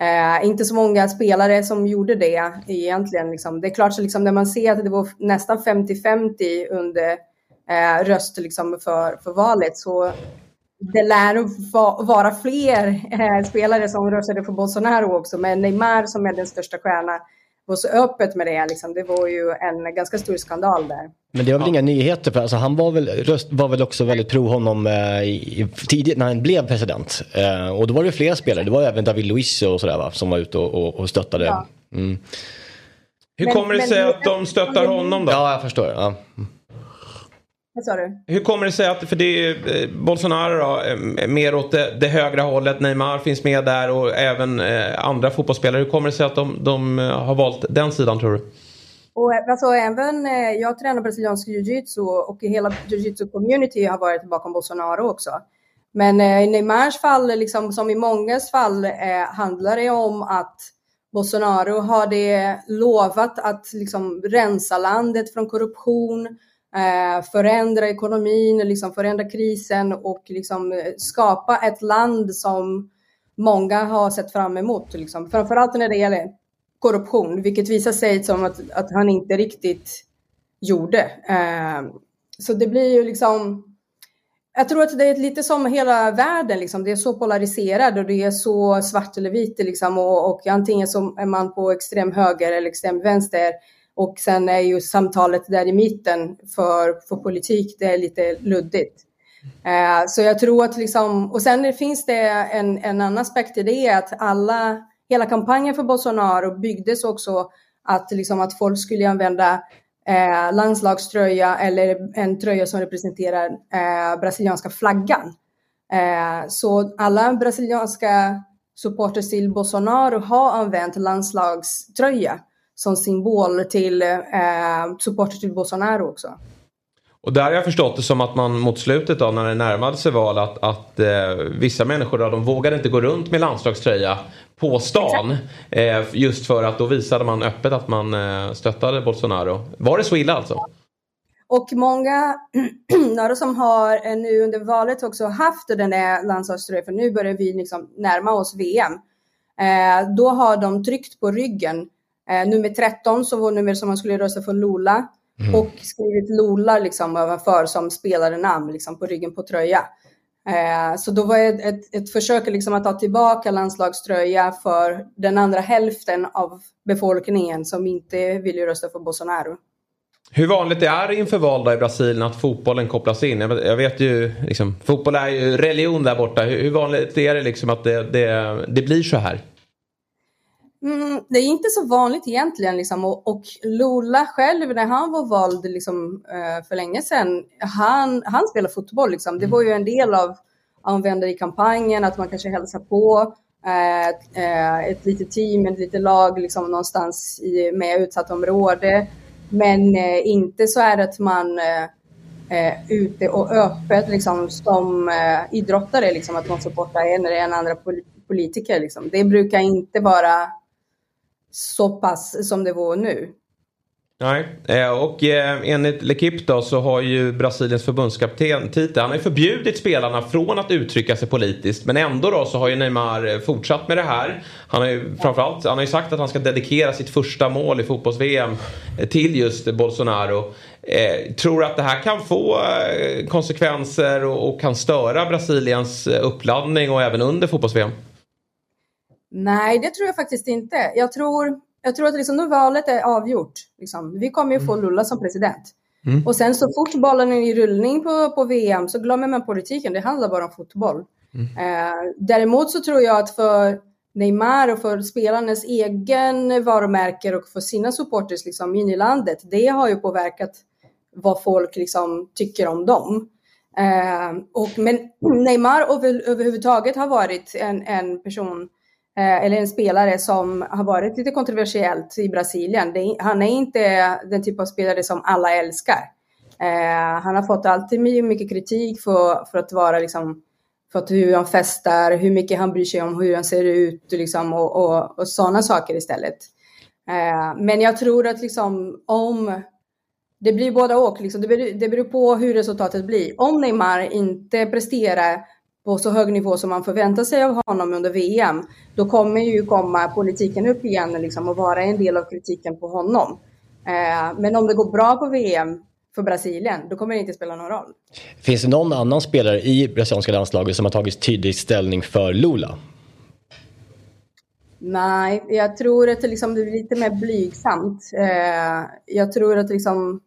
Eh, inte så många spelare som gjorde det egentligen. Liksom. Det är klart, så liksom, när man ser att det var nästan 50-50 under eh, röst liksom, för, för valet så det lär vara fler eh, spelare som röstade för Bolsonaro också. Men Neymar som är den största stjärnan var så öppet med det. Liksom. Det var ju en ganska stor skandal där. Men det var väl ja. inga nyheter för alltså, han var väl, röst, var väl också väldigt pro honom eh, i, tidigt när han blev president. Eh, och då var det flera spelare, det var även David Luiz och sådär va, som var ute och, och, och stöttade. Ja. Mm. Hur men, kommer det sig att de stöttar honom då? Ja, jag förstår. Ja. Vad sa du? Hur kommer det sig att, för det är eh, Bolsonaro då, eh, mer åt det, det högra hållet, Neymar finns med där och även eh, andra fotbollsspelare. Hur kommer det sig att de, de har valt den sidan tror du? Och alltså, även, jag tränar brasiliansk jiu-jitsu och hela jiu-jitsu-community har varit bakom Bolsonaro också. Men i Neymars fall, liksom, som i mångas fall, eh, handlar det om att Bolsonaro har det lovat att liksom, rensa landet från korruption, eh, Eh, förändra ekonomin, liksom förändra krisen och liksom eh, skapa ett land som många har sett fram emot. Liksom. Framförallt när det gäller korruption, vilket visar sig som att, att han inte riktigt gjorde. Eh, så det blir ju liksom jag tror att det är lite som hela världen, liksom. det är så polariserad och det är så svart eller vitt. Liksom. Och, och antingen så är man på extrem höger eller extrem vänster. Och sen är ju samtalet där i mitten för, för politik, det är lite luddigt. Eh, så jag tror att liksom, och sen finns det en, en annan aspekt i det, att alla, hela kampanjen för Bolsonaro byggdes också att, liksom, att folk skulle använda eh, landslagströja eller en tröja som representerar eh, brasilianska flaggan. Eh, så alla brasilianska supporters till Bolsonaro har använt landslagströja som symbol till eh, supporters till Bolsonaro också. Och där har jag förstått det som att man mot slutet då när det närmade sig val att, att eh, vissa människor då, de vågade inte gå runt med landslagströja på stan. Eh, just för att då visade man öppet att man eh, stöttade Bolsonaro. Var det så illa alltså? Och många [CLEARS THROAT] några som har eh, nu under valet också haft den där landslagströjan, för nu börjar vi liksom närma oss VM. Eh, då har de tryckt på ryggen. Eh, nummer 13 som var nummer som man skulle rösta för Lula. Mm. Och skrivit Lola liksom överför som spelarenamn liksom på ryggen på tröja. Eh, så då var det ett, ett, ett försök liksom att ta tillbaka landslagströja för den andra hälften av befolkningen som inte vill rösta för Bolsonaro. Hur vanligt är det inför val i Brasilien att fotbollen kopplas in? Jag vet ju, liksom, fotboll är ju religion där borta. Hur, hur vanligt är det liksom att det, det, det blir så här? Mm, det är inte så vanligt egentligen. Liksom. Och, och Lula själv, när han var vald liksom, eh, för länge sedan, han, han spelade fotboll. Liksom. Det var ju en del av användare i kampanjen, att man kanske hälsar på uh, ett litet team, ett litet lag liksom, någonstans i med utsatt område. Men inte så är det att man är ute och öppet liksom, som idrottare, liksom, att man supportar en eller en andra politiker. Liksom. Det brukar inte vara så pass som det var nu. Nej, eh, och eh, enligt Lekip då så har ju Brasiliens förbundskapten Tite, han har ju förbjudit spelarna från att uttrycka sig politiskt. Men ändå då så har ju Neymar eh, fortsatt med det här. Han har ju framförallt, han har ju sagt att han ska dedikera sitt första mål i fotbolls-VM till just Bolsonaro. tror du att det här kan få konsekvenser och kan störa Brasiliens uppladdning och även under fotbolls-VM? Nej, det tror jag faktiskt inte. Jag tror, jag tror att liksom, nu valet är avgjort. Liksom. Vi kommer ju få mm. Lula som president. Mm. Och sen så fort bollen är i rullning på, på VM så glömmer man politiken. Det handlar bara om fotboll. Mm. Eh, däremot så tror jag att för Neymar och för spelarnas egen varumärke och för sina supporters liksom, in i landet, det har ju påverkat vad folk liksom, tycker om dem. Eh, och, men [CLEARS THROAT] Neymar över, överhuvudtaget har varit en, en person Eh, eller en spelare som har varit lite kontroversiellt i Brasilien. Det, han är inte den typ av spelare som alla älskar. Eh, han har fått alltid mycket kritik för, för att vara liksom, för att hur han festar, hur mycket han bryr sig om hur han ser ut liksom, och, och, och sådana saker istället. Eh, men jag tror att liksom, om det blir båda och, liksom, det, beror, det beror på hur resultatet blir. Om Neymar inte presterar på så hög nivå som man förväntar sig av honom under VM, då kommer ju komma politiken upp igen liksom, och vara en del av kritiken på honom. Eh, men om det går bra på VM för Brasilien, då kommer det inte spela någon roll. Finns det någon annan spelare i brasilianska landslaget som har tagit tydlig ställning för Lula? Nej, jag tror att det, liksom, det blir lite mer blygsamt. Eh, jag tror att liksom,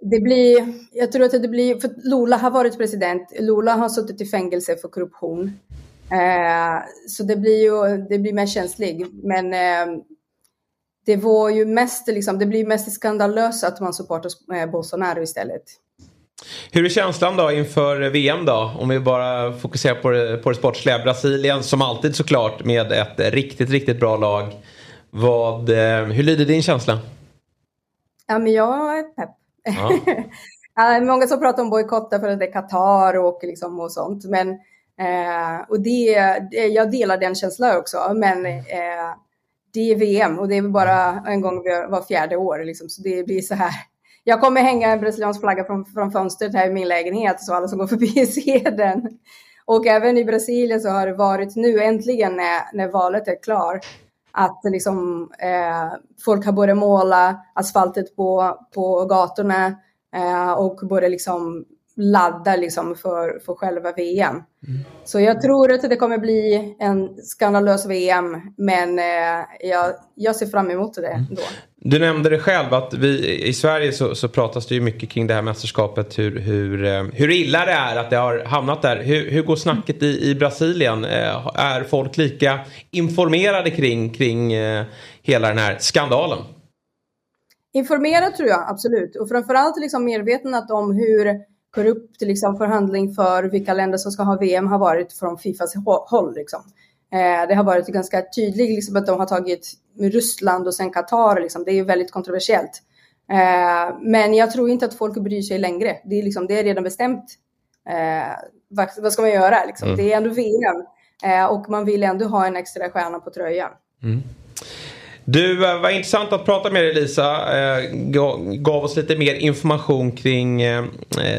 det blir, jag tror att det blir, för Lula har varit president, Lula har suttit i fängelse för korruption. Eh, så det blir ju, det blir mer känsligt. Men eh, det var ju mest, liksom, det blir mest skandalöst att man supportar eh, Bolsonaro istället. Hur är känslan då inför VM då? Om vi bara fokuserar på det, på det sportsliga. Brasilien som alltid såklart med ett riktigt, riktigt bra lag. Vad, eh, hur lyder din känsla? Ja, men jag är pepp. Ja. [LAUGHS] ja, många som pratar om bojkotter för att det är Qatar och, liksom och sånt. Men, eh, och det, jag delar den känslan också. Men eh, det är VM och det är bara en gång var fjärde år. Liksom, så det blir så här. jag kommer hänga en brasiliansk flagga från, från fönstret här i min lägenhet så alla som går förbi [LAUGHS] ser den. Och även i Brasilien så har det varit nu äntligen när, när valet är klart att liksom, eh, folk har börjat måla asfaltet på, på gatorna eh, och börjat liksom ladda liksom för, för själva VM. Mm. Så jag tror att det kommer bli en skandalös VM, men eh, jag, jag ser fram emot det mm. då. Du nämnde det själv att vi, i Sverige så, så pratas det ju mycket kring det här mästerskapet. Hur, hur, eh, hur illa det är att det har hamnat där. Hur, hur går snacket i, i Brasilien? Eh, är folk lika informerade kring, kring eh, hela den här skandalen? Informerad tror jag absolut och framförallt liksom medvetna om hur korrupt liksom, förhandling för vilka länder som ska ha VM har varit från Fifas håll. Liksom. Eh, det har varit ganska tydligt liksom, att de har tagit Ryssland och sen Qatar. Liksom. Det är väldigt kontroversiellt. Eh, men jag tror inte att folk bryr sig längre. Det är, liksom, det är redan bestämt. Eh, vad, ska man göra? Liksom? Mm. Det är ändå VM och man vill ändå ha en extra stjärna på tröjan. Mm. Du, eh, var intressant att prata med dig Lisa. Eh, gav oss lite mer information kring eh,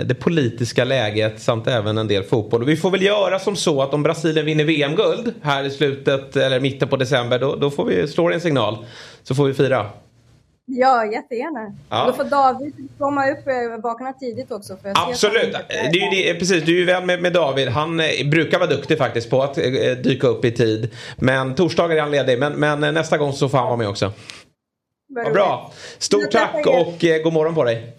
det politiska läget samt även en del fotboll. Och vi får väl göra som så att om Brasilien vinner VM-guld här i slutet eller mitten på december då, då får vi slå en signal. Så får vi fira. Ja, jättegärna. Ja. Då får David komma upp och vakna tidigt också. För Absolut. Det är det, precis, du är ju vän med, med, David. Han eh, brukar vara duktig faktiskt på att eh, dyka upp i tid. Men torsdagar är han ledig. Men, men eh, nästa gång så får han vara med också. Vad bra. Stort tack och eh, god morgon på dig.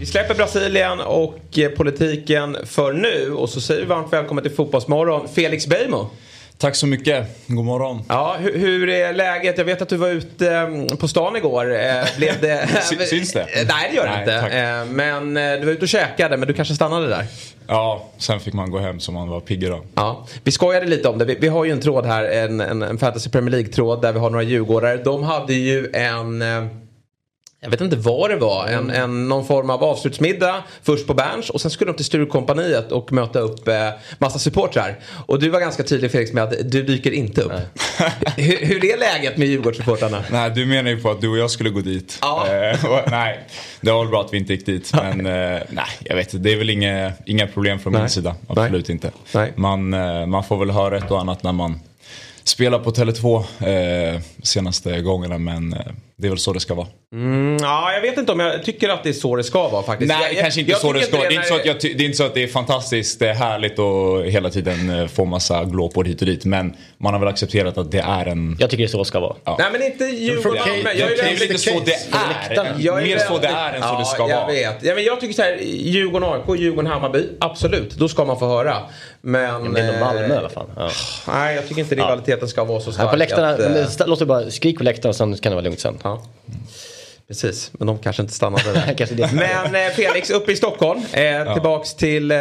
Vi släpper Brasilien och politiken för nu och så säger vi varmt välkommen till Fotbollsmorgon Felix Beijmo. Tack så mycket. God morgon. Ja, hur, hur, är läget? Jag vet att du var ute mm, på stan igår. Eh, blev det... [LAUGHS] Syns det? Nej, det gör det inte. Tack. Eh, men eh, du var ute och käkade, men du kanske stannade där? Ja, sen fick man gå hem så man var pigg då. Ja, vi skojade lite om det. Vi, vi har ju en tråd här, en, en, en Fantasy Premier League-tråd där vi har några djurgårdare. De hade ju en jag vet inte vad det var, en, en, någon form av avslutsmiddag först på Berns och sen skulle de till Sturecompagniet och möta upp eh, massa supportrar. Och du var ganska tydlig Felix med att du dyker inte upp. hur, hur, är läget med Djurgårdssupportrarna? Nej, du menar ju på att du och jag skulle gå dit. Ja. Eh, och, nej, det var väl bra att vi inte gick dit. Men eh, nej, jag vet inte, det är väl inga, inga problem från nej. min sida. Absolut nej. inte. Nej. Man, eh, man får väl höra ett och annat när man spelar på Tele2 eh, senaste gångerna men eh, det är väl så det ska vara. Mm, ja, jag vet inte om jag tycker att det är så det ska vara faktiskt. Nej, jag, kanske inte jag, så det ska vara. Det, är inte så att jag, det är inte så att det är fantastiskt det är härligt och hela tiden eh, få massa glåpor hit och dit. Men man har väl accepterat att det är en... Jag tycker det är så det ska vara. Ja. Nej men inte Djurgården Det är väl inte så det är. Jag är Mer så det är än så det ska jag vara. Vet. Ja, men jag tycker så här, Djurgården AIK, Djurgården Hammarby. Absolut, då ska man få höra. Men... men det är Malmö vad fan. Ja. Nej, jag tycker inte rivaliteten ska vara så stark. På läktarna, att, låt det bara skrik på läktarna sen kan det vara lugnt sen. Ja. Precis, men de kanske inte stannade där. [LAUGHS] men eh, Felix, uppe i Stockholm. Eh, ja. Tillbaks till eh,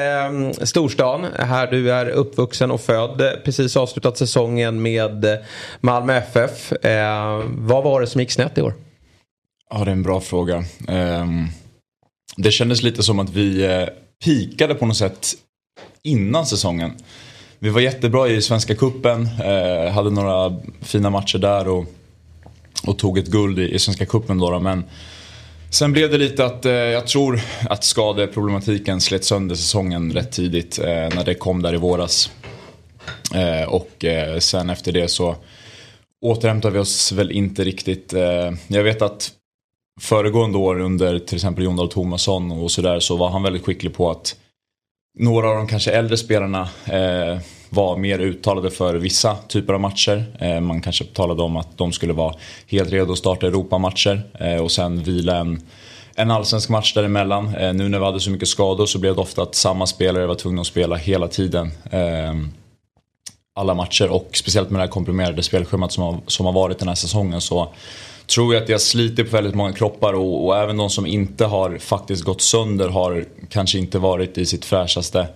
storstan. Här du är uppvuxen och född. Precis avslutat säsongen med Malmö FF. Eh, vad var det som gick snett i år? Ja, det är en bra fråga. Um, det kändes lite som att vi eh, pikade på något sätt innan säsongen. Vi var jättebra i Svenska Kuppen, eh, hade några fina matcher där och och tog ett guld i, i Svenska Cupen då, Men sen blev det lite att eh, jag tror att skadeproblematiken slet sönder säsongen rätt tidigt eh, när det kom där i våras. Eh, och eh, sen efter det så återhämtade vi oss väl inte riktigt. Eh, jag vet att föregående år under till exempel Jon Dahl Tomasson och sådär så var han väldigt skicklig på att några av de kanske äldre spelarna eh, var mer uttalade för vissa typer av matcher. Eh, man kanske talade om att de skulle vara helt redo att starta Europamatcher eh, och sen vila en, en allsvensk match däremellan. Eh, nu när vi hade så mycket skador så blev det ofta att samma spelare var tvungna att spela hela tiden. Ehm, alla matcher och speciellt med det här komprimerade spelschemat som har, som har varit den här säsongen så tror jag att det har slitit på väldigt många kroppar och, och, även de som inte har faktiskt gått sönder har kanske inte varit i sitt fräschaste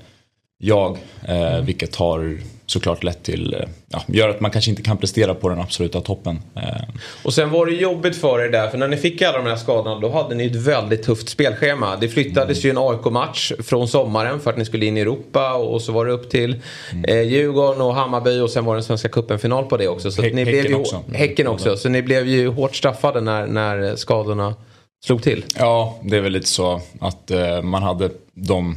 jag. Eh, vilket har såklart lett till, eh, ja, gör att man kanske inte kan prestera på den absoluta toppen. Eh. Och sen var det jobbigt för er där, för när ni fick alla de här skadorna då hade ni ett väldigt tufft spelschema. Det flyttades mm. ju en AIK-match från sommaren för att ni skulle in i Europa och så var det upp till mm. eh, Djurgården och Hammarby och sen var det en Svenska cupen-final på det också. Så Hä ni häcken blev ju, också. Häcken också. Så ni blev ju hårt straffade när, när skadorna slog till. Ja, det är väl lite så att eh, man hade de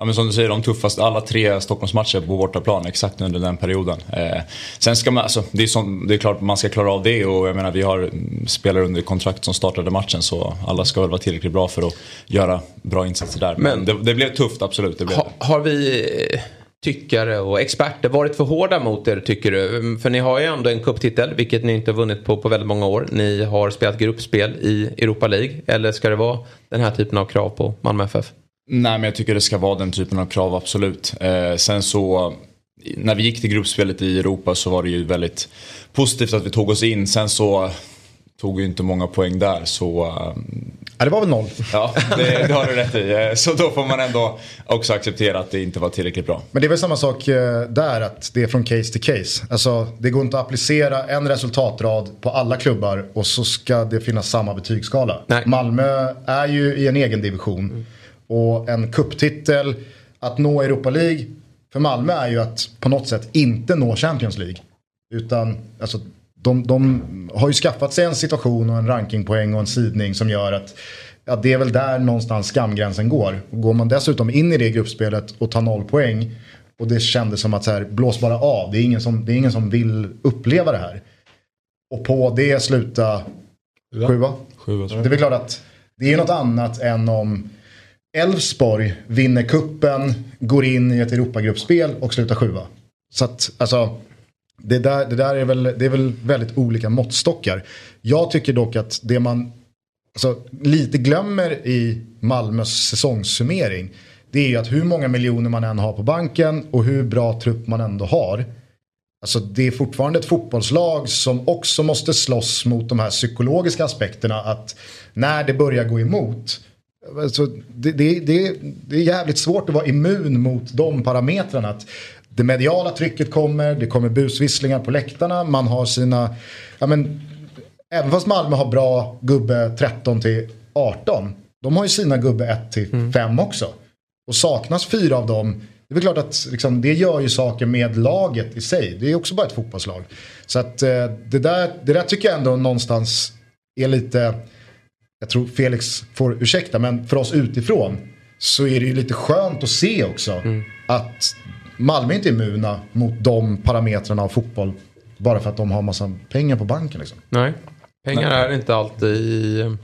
Ja, men som du säger, de tuffaste, alla tre Stockholmsmatcher på bortaplan exakt under den perioden. Eh, sen ska man, alltså, det, är som, det är klart man ska klara av det och jag menar vi har spelare under kontrakt som startade matchen så alla ska väl vara tillräckligt bra för att göra bra insatser där. Men, men det, det, blev tufft, absolut. Det blev ha, har vi eh, tyckare och experter varit för hårda mot er tycker du? För ni har ju ändå en kupptitel vilket ni inte har vunnit på på väldigt många år. Ni har spelat gruppspel i Europa League. Eller ska det vara den här typen av krav på Malmö FF? Nej men jag tycker det ska vara den typen av krav absolut. Eh, sen så när vi gick till gruppspelet i Europa så var det ju väldigt positivt att vi tog oss in. Sen så tog vi inte många poäng där så... Ja, det var väl noll. Ja, det, det har du rätt i. Eh, så då får man ändå också acceptera att det inte var tillräckligt bra. Men det är väl samma sak eh, där, att det är från case till case. Alltså, det går inte att applicera en resultatrad på alla klubbar och så ska det finnas samma betygsskala. Nej. Malmö är ju i en egen division. Och en kupptitel, att nå Europa League för Malmö är ju att på något sätt inte nå Champions League. Utan alltså, de, de har ju skaffat sig en situation och en rankingpoäng och en sidning som gör att ja, det är väl där någonstans skamgränsen går. Och går man dessutom in i det gruppspelet och tar noll poäng och det kändes som att så här, blås bara av. Det är, ingen som, det är ingen som vill uppleva det här. Och på det sluta sjua. sjua det är väl klart att det är något annat än om Elfsborg vinner kuppen, går in i ett Europagruppspel och slutar sjua. Så att, alltså, det där, det där är, väl, det är väl väldigt olika måttstockar. Jag tycker dock att det man alltså, lite glömmer i Malmös säsongssummering det är ju att hur många miljoner man än har på banken och hur bra trupp man ändå har. Alltså det är fortfarande ett fotbollslag som också måste slåss mot de här psykologiska aspekterna att när det börjar gå emot Alltså, det, det, det, det är jävligt svårt att vara immun mot de parametrarna. Att det mediala trycket kommer, det kommer busvisslingar på läktarna, man har sina... Ja, men, även fast Malmö har bra gubbe 13 till 18, de har ju sina gubbe 1 till 5 mm. också. Och saknas fyra av dem, det är väl klart att liksom, det gör ju saker med laget i sig. Det är också bara ett fotbollslag. Så att eh, det där, det där tycker jag ändå någonstans är lite jag tror Felix får ursäkta, men för oss utifrån så är det ju lite skönt att se också mm. att Malmö inte är immuna mot de parametrarna av fotboll bara för att de har massa pengar på banken. Liksom. Nej, pengar Nej. är inte alltid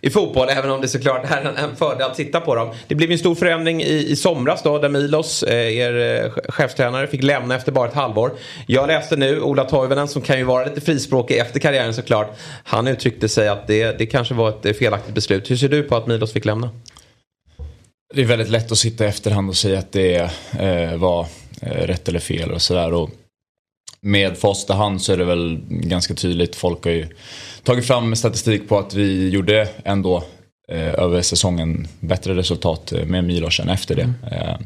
i fotboll, även om det såklart är en, en fördel att titta på dem. Det blev en stor förändring i, i somras då, där Milos, eh, er eh, chefstränare, fick lämna efter bara ett halvår. Jag läste nu, Ola Toivonen, som kan ju vara lite frispråkig efter karriären såklart, han uttryckte sig att det, det kanske var ett eh, felaktigt beslut. Hur ser du på att Milos fick lämna? Det är väldigt lätt att sitta i efterhand och säga att det eh, var eh, rätt eller fel och sådär. Med facit i hand så är det väl ganska tydligt. Folk har ju tagit fram statistik på att vi gjorde ändå eh, över säsongen bättre resultat eh, med Milos än efter det. Mm. Eh,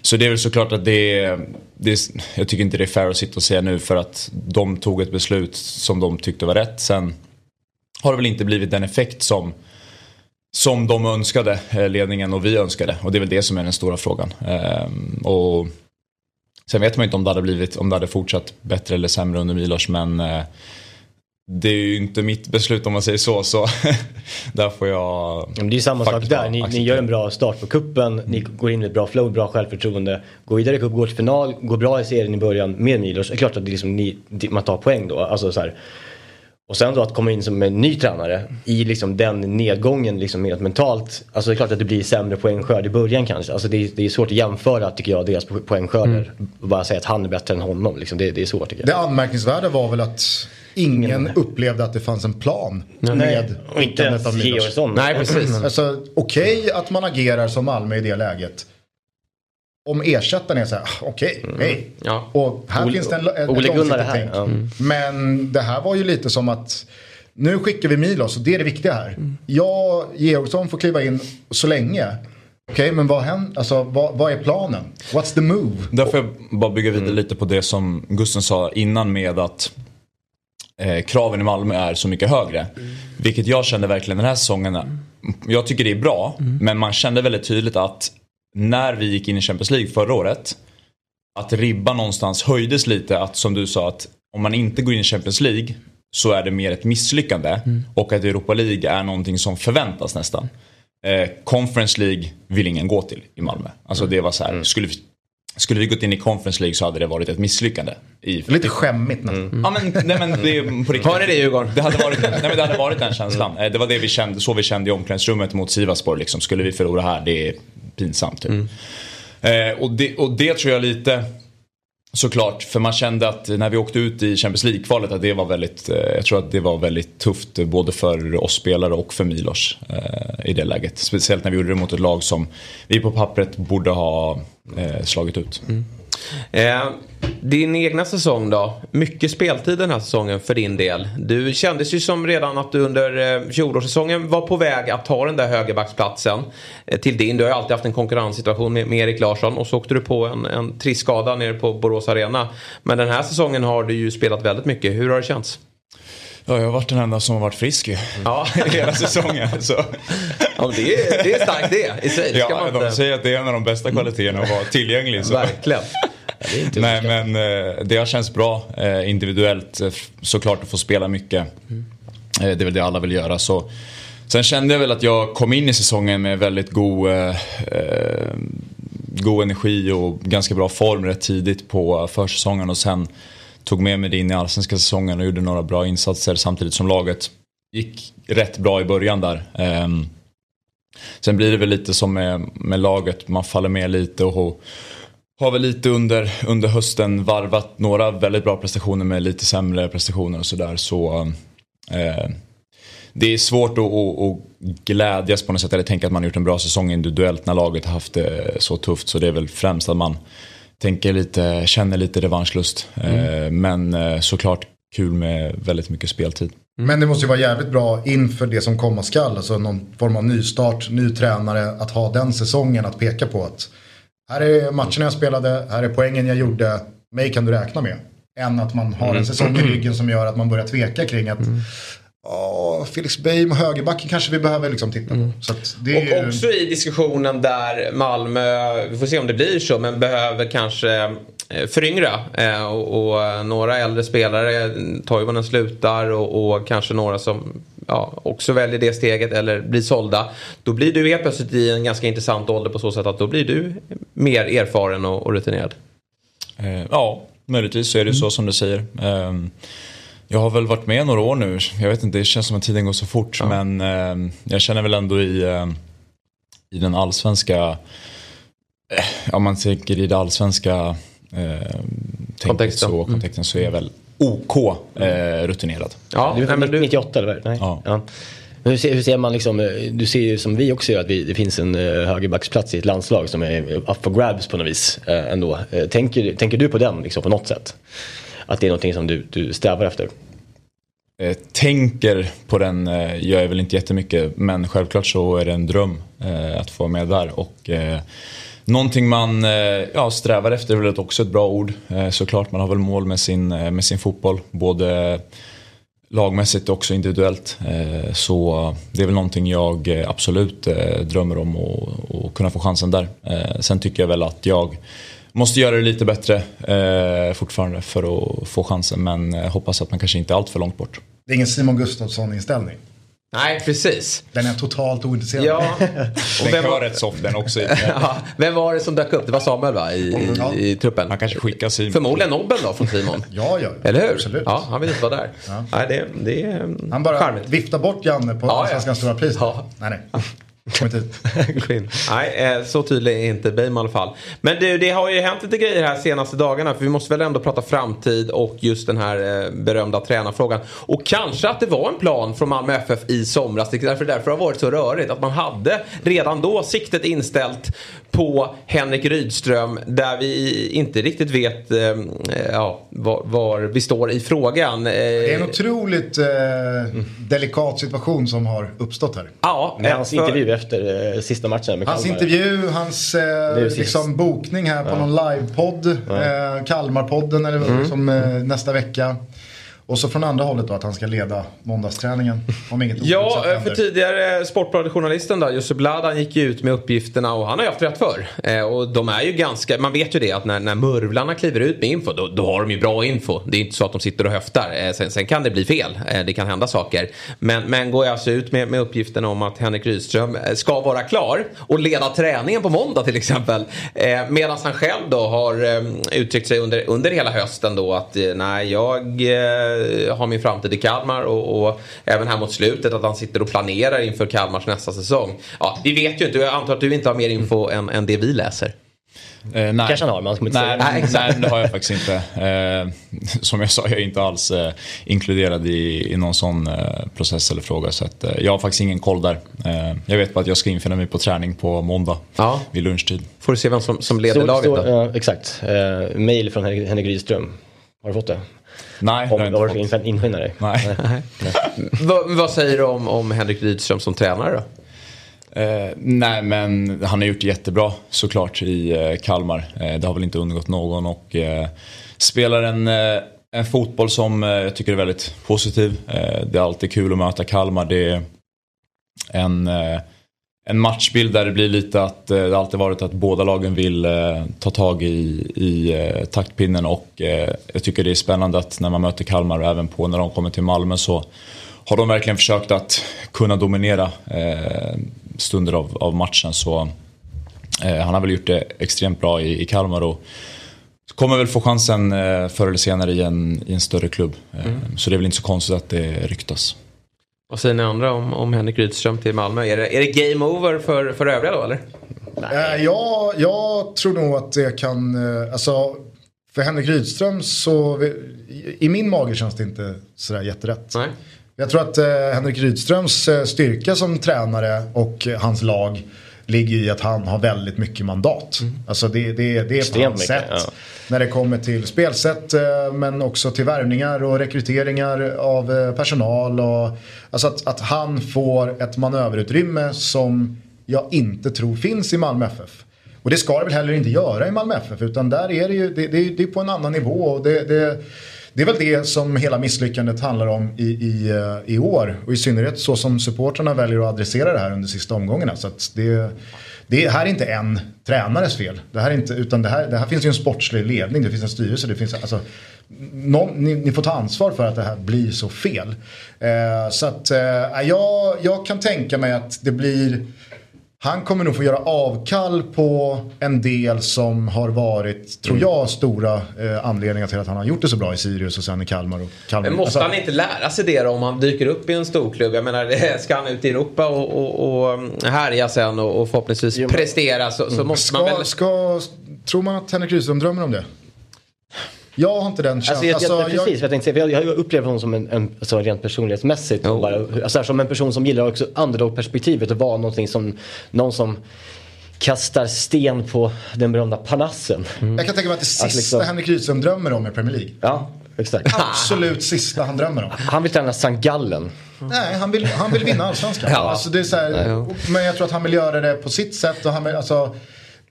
så det är väl såklart att det, det jag tycker inte det är fair att sitta och säga nu för att de tog ett beslut som de tyckte var rätt. Sen har det väl inte blivit den effekt som som de önskade, eh, ledningen och vi önskade. Och det är väl det som är den stora frågan. Ehm, och sen vet man inte om det hade blivit, om det hade fortsatt bättre eller sämre under Milos men eh, det är ju inte mitt beslut om man säger så. Så [LAUGHS] där får jag... Men det är samma sak där. Ni, ni, gör en bra start på kuppen. Ni går in med ett bra flow, bra självförtroende. Går vidare i cup, går till final, går bra i serien i början med Milos. Det är klart att det är liksom ni, man tar poäng då. Alltså så här. Och sen då att komma in som en ny tränare i liksom den nedgången liksom mer mentalt. Alltså det är klart att det blir sämre poängskörd i början kanske. Alltså det är, det är svårt att jämföra tycker jag deras poängskörder. Mm. Och bara säga att han är bättre än honom. Liksom. Det, det är svårt tycker jag. Det anmärkningsvärda var väl att ingen upplevde att det fanns en plan Nej, med och inte ens Georgsson. Nej, precis. Alltså, Okej okay att man agerar som Malmö i det läget. Om ersättaren är så här, ah, okej, okay, mm. hej. Ja. Och här Ole, finns det en, ett långsiktigt tänk. Mm. Men det här var ju lite som att nu skickar vi Milos och det är det viktiga här. Mm. Jag, Georgsson får kliva in så länge. Okej, okay, men vad, händer, alltså, vad, vad, är planen? What's the move? Där får jag bara bygga vidare mm. lite på det som Gusten sa innan med att eh, kraven i Malmö är så mycket högre. Mm. Vilket jag kände verkligen den här säsongen. Jag tycker det är bra, mm. men man kände väldigt tydligt att när vi gick in i Champions League förra året. Att ribban någonstans höjdes lite. Att som du sa att om man inte går in i Champions League så är det mer ett misslyckande. Mm. Och att Europa League är någonting som förväntas nästan. Eh, Conference League vill ingen gå till i Malmö. Alltså det var så här, mm. skulle vi, skulle vi gått in i Conference League så hade det varit ett misslyckande. I, Lite skämmigt nästan. Mm. Ja men, nej, men det är på riktigt. Har ni det Djurgården? Det hade varit, nej, men det hade varit den [LAUGHS] känslan. Mm. Det var det vi kände, så vi kände i omklädningsrummet mot Sivasspor. Liksom. Skulle vi förlora här, det är pinsamt. Typ. Mm. Eh, och, det, och det tror jag lite Såklart, för man kände att när vi åkte ut i Champions League-kvalet att det var väldigt, eh, jag tror att det var väldigt tufft eh, både för oss spelare och för Milos eh, i det läget. Speciellt när vi gjorde det mot ett lag som vi på pappret borde ha eh, slagit ut. Mm. Eh, din egna säsong då? Mycket speltid den här säsongen för din del. Du kändes ju som redan att du under eh, fjolårssäsongen var på väg att ta den där högerbacksplatsen eh, till din. Du har ju alltid haft en konkurrenssituation med, med Erik Larsson och så åkte du på en, en trist skada nere på Borås Arena. Men den här säsongen har du ju spelat väldigt mycket. Hur har det känts? Ja, jag har varit den enda som har varit frisk ju. Ja. [LAUGHS] Hela säsongen. Så. Ja, det, är, det är starkt det i sig. Ja, man de säger att det är en av de bästa kvaliteterna att vara tillgänglig. Så. Verkligen. Nej men eh, det har känts bra eh, individuellt eh, såklart att få spela mycket. Mm. Det är väl det alla vill göra. Så. Sen kände jag väl att jag kom in i säsongen med väldigt god, eh, god energi och ganska bra form rätt tidigt på försäsongen och sen tog med mig det in i allsvenska säsongen och gjorde några bra insatser samtidigt som laget gick rätt bra i början där. Ehm, sen blir det väl lite som med, med laget, man faller med lite och har väl lite under, under hösten varvat några väldigt bra prestationer med lite sämre prestationer och sådär. Så, eh, det är svårt att, att, att, glädjas på något sätt eller tänka att man har gjort en bra säsong individuellt när laget har haft det så tufft. Så det är väl främst att man tänker lite, känner lite revanschlust. Mm. Eh, men eh, såklart kul med väldigt mycket speltid. Men det måste ju vara jävligt bra inför det som komma skall. Alltså någon form av nystart, ny tränare. Att ha den säsongen att peka på. att här är matcherna jag spelade, här är poängen jag gjorde, mig kan du räkna med. Än att man har en mm. säsong i ryggen som gör att man börjar tveka kring att mm. Oh, Felix Beijm och högerbacken kanske vi behöver liksom titta på. Mm. och är... också i diskussionen där Malmö, vi får se om det blir så, men behöver kanske eh, föryngra. Eh, och, och, några äldre spelare, Toivonen slutar och, och kanske några som ja, också väljer det steget eller blir sålda. Då blir du helt plötsligt i en ganska intressant ålder på så sätt att då blir du mer erfaren och, och rutinerad. Eh, ja, möjligtvis så är det mm. så som du säger. Jag har väl varit med några år nu. Jag vet inte, det känns som att tiden går så fort. Ja. Men eh, jag känner väl ändå i, eh, i den allsvenska, eh, om man tänker i det allsvenska eh, kontexten. Så, kontexten så är jag väl OK eh, rutinerad. Ja, du är men 98 eller? Nej. Ja. ja. Hur ser, hur ser, man liksom, eh, du ser ju som vi också gör att vi, det finns en uh, högerbacksplats i ett landslag som är up for grabs på något vis uh, ändå. Uh, tänker, tänker du på den liksom, på något sätt? Att det är någonting som du, du strävar efter? Eh, tänker på den eh, gör jag väl inte jättemycket men självklart så är det en dröm eh, att få med där. Och, Någonting man ja, strävar efter är väl också ett bra ord. Såklart, man har väl mål med sin, med sin fotboll. Både lagmässigt och också individuellt. Så det är väl någonting jag absolut drömmer om att kunna få chansen där. Sen tycker jag väl att jag måste göra det lite bättre fortfarande för att få chansen. Men hoppas att man kanske inte är allt för långt bort. Det är ingen Simon Gustafsson-inställning? Nej, precis. Den är totalt ointresserad. Ja. [LAUGHS] och den var rätt soft den också. [LAUGHS] ja, vem var det som dök upp? Det var Samuel va? I, i, ja. i truppen. Han kanske skickar Simon. Förmodligen Nobben då från Simon. [LAUGHS] ja, ja. Eller hur? Absolut. Ja, han vill inte vara där. Ja. Nej, det, det är Han bara charmigt. viftar bort Janne på ja, Svenska Stora Pris. Ja. Nej, nej. [LAUGHS] Nej, eh, så tydlig är inte Beijmo i alla fall. Men det, det, har ju hänt lite grejer här senaste dagarna. För vi måste väl ändå prata framtid och just den här eh, berömda tränarfrågan. Och kanske att det var en plan från Malmö FF i somras. Det är därför, därför det har varit så rörigt. Att man hade redan då siktet inställt på Henrik Rydström. Där vi inte riktigt vet eh, ja, var, var, vi står i frågan. Det är en otroligt eh, delikat situation som har uppstått här. Ja, intervju intervju efter eh, sista matchen med Hans intervju, hans eh, liksom, bokning här på någon livepodd. Eh, Kalmarpodden eller, Mm. som eh, nästa vecka. Och så från andra hållet då att han ska leda måndagsträningen. Om inget Ja, eh, för tidigare Sportbladet-journalisten då, Jussi Bladan gick ju ut med uppgifterna och han har ju haft rätt för. Eh, och de är ju ganska, man vet ju det att när, när murvlarna kliver ut med info då, då har de ju bra info. Det är inte så att de sitter och höftar. Eh, sen, sen kan det bli fel, eh, det kan hända saker. Men, men går jag alltså ut med, med uppgiften om att Henrik Rydström eh, ska vara klar och leda träningen på måndag till exempel. Eh, Medan han själv då har uttryckt sig under, under hela hösten då att nej, jag har min framtid i Kalmar och, och även här mot slutet att han sitter och planerar inför Kalmars nästa säsong. Ja, vi vet ju inte, jag antar att du inte har mer info än, än det vi läser. Eh, nej. Kanske han har, men han kommer inte nej, säga det. nej, Nej, det har jag faktiskt inte. Eh, som jag sa, jag är inte alls eh, inkluderad i, i någon sån eh, process eller fråga. Så att, eh, jag har faktiskt ingen koll där. Eh, jag vet bara att jag ska infinna mig på träning på måndag Ja. vid lunchtid. Får du se vem som, som leder Stor- laget då. ja, exakt. Mail från Henrik Rydström. Har du fått det? Nej, det Om har du jag har inte fått. infinna dig? Nej. [LAUGHS] vad, vad säger du om, om Henrik Rydström som tränare då? Eh, nej men han har gjort det jättebra såklart i eh, Kalmar. Eh, det har väl inte undgått någon och eh, spelar en, eh, en fotboll som eh, jag tycker är väldigt positiv. Eh, det är alltid kul att möta Kalmar. Det är en, eh, en matchbild där det blir lite att eh, det alltid varit att båda lagen vill eh, ta tag i, i eh, taktpinnen och eh, jag tycker det är spännande att när man möter Kalmar och även på när de kommer till Malmö så har de verkligen försökt att kunna dominera eh, stunder av, av matchen. Så eh, han har väl gjort det extremt bra i, i Kalmar och kommer väl få chansen förr eller senare i en, i en större klubb. Eh, Så det är väl inte så konstigt att det ryktas. Vad säger ni andra om, om Henrik Rydström till Malmö? Är det, är det game over för, för övriga då eller? Eh, ja, jag tror nog att det kan, eh, alltså för Henrik Rydström så, i- min mage känns det inte sådär jätterätt. Nej. Jag tror att eh, Henrik Rydströms styrka som tränare och hans lag ligger i att han har väldigt mycket mandat. Alltså det, det, det är på hans sätt. ja. När det kommer till spelsätt eh, men också till värvningar och rekryteringar av eh, personal. Och, alltså att, att han får ett manöverutrymme som jag inte tror finns i Malmö FF. Och det ska det väl heller inte göra i Malmö FF utan där är det ju det, det, det är på en annan nivå. Och det, det, det är väl det som hela misslyckandet handlar om i, i, eh, i år. Och i synnerhet så som supportrarna väljer att adressera det här under sista omgångarna. Så att det, det här är inte en tränares fel. Det här är inte, utan det här, det här finns ju en sportslig ledning, det finns en styrelse. Det finns, alltså, någon, ni, ni får ta ansvar för att det här blir så fel. Eh, så att eh, jag, jag kan tänka mig att det blir han kommer nog få göra avkall på en del som har varit, tror jag, stora eh, anledningar till att han har gjort det så bra i Sirius och sen i Kalmar. Och Kalmar. Men måste Alltså, han inte lära sig det då om han dyker upp i en storklubb? Jag menar, [LAUGHS] ska han ut i Europa och, och, och härja sen och, och förhoppningsvis prestera så, så måste man ska, väl... ska, tror man att Henrik Rydström drömmer om det? Jag har inte den Alltså, känslan. jag, jag, Alltså, precis, jag, tänkte, säga, för jag, jag upplever honom som en, en alltså, rent personlighetsmässigt. Jo. Bara, alltså, som en person som gillar också underdog-perspektivet och vara någonting som någon som kastar sten på den berömda panassen. jag kan tänka mig att det sista liksom- Henrik Rydström drömmer om är Premier League. Ja, exakt. Absolut sista han drömmer om. Han vill träna St. Gallen. Nej, han vill, han vill vinna allsvenskan. Ja. Alltså, det är så här, men jag tror att han vill göra det på sitt sätt. Och han vill, alltså,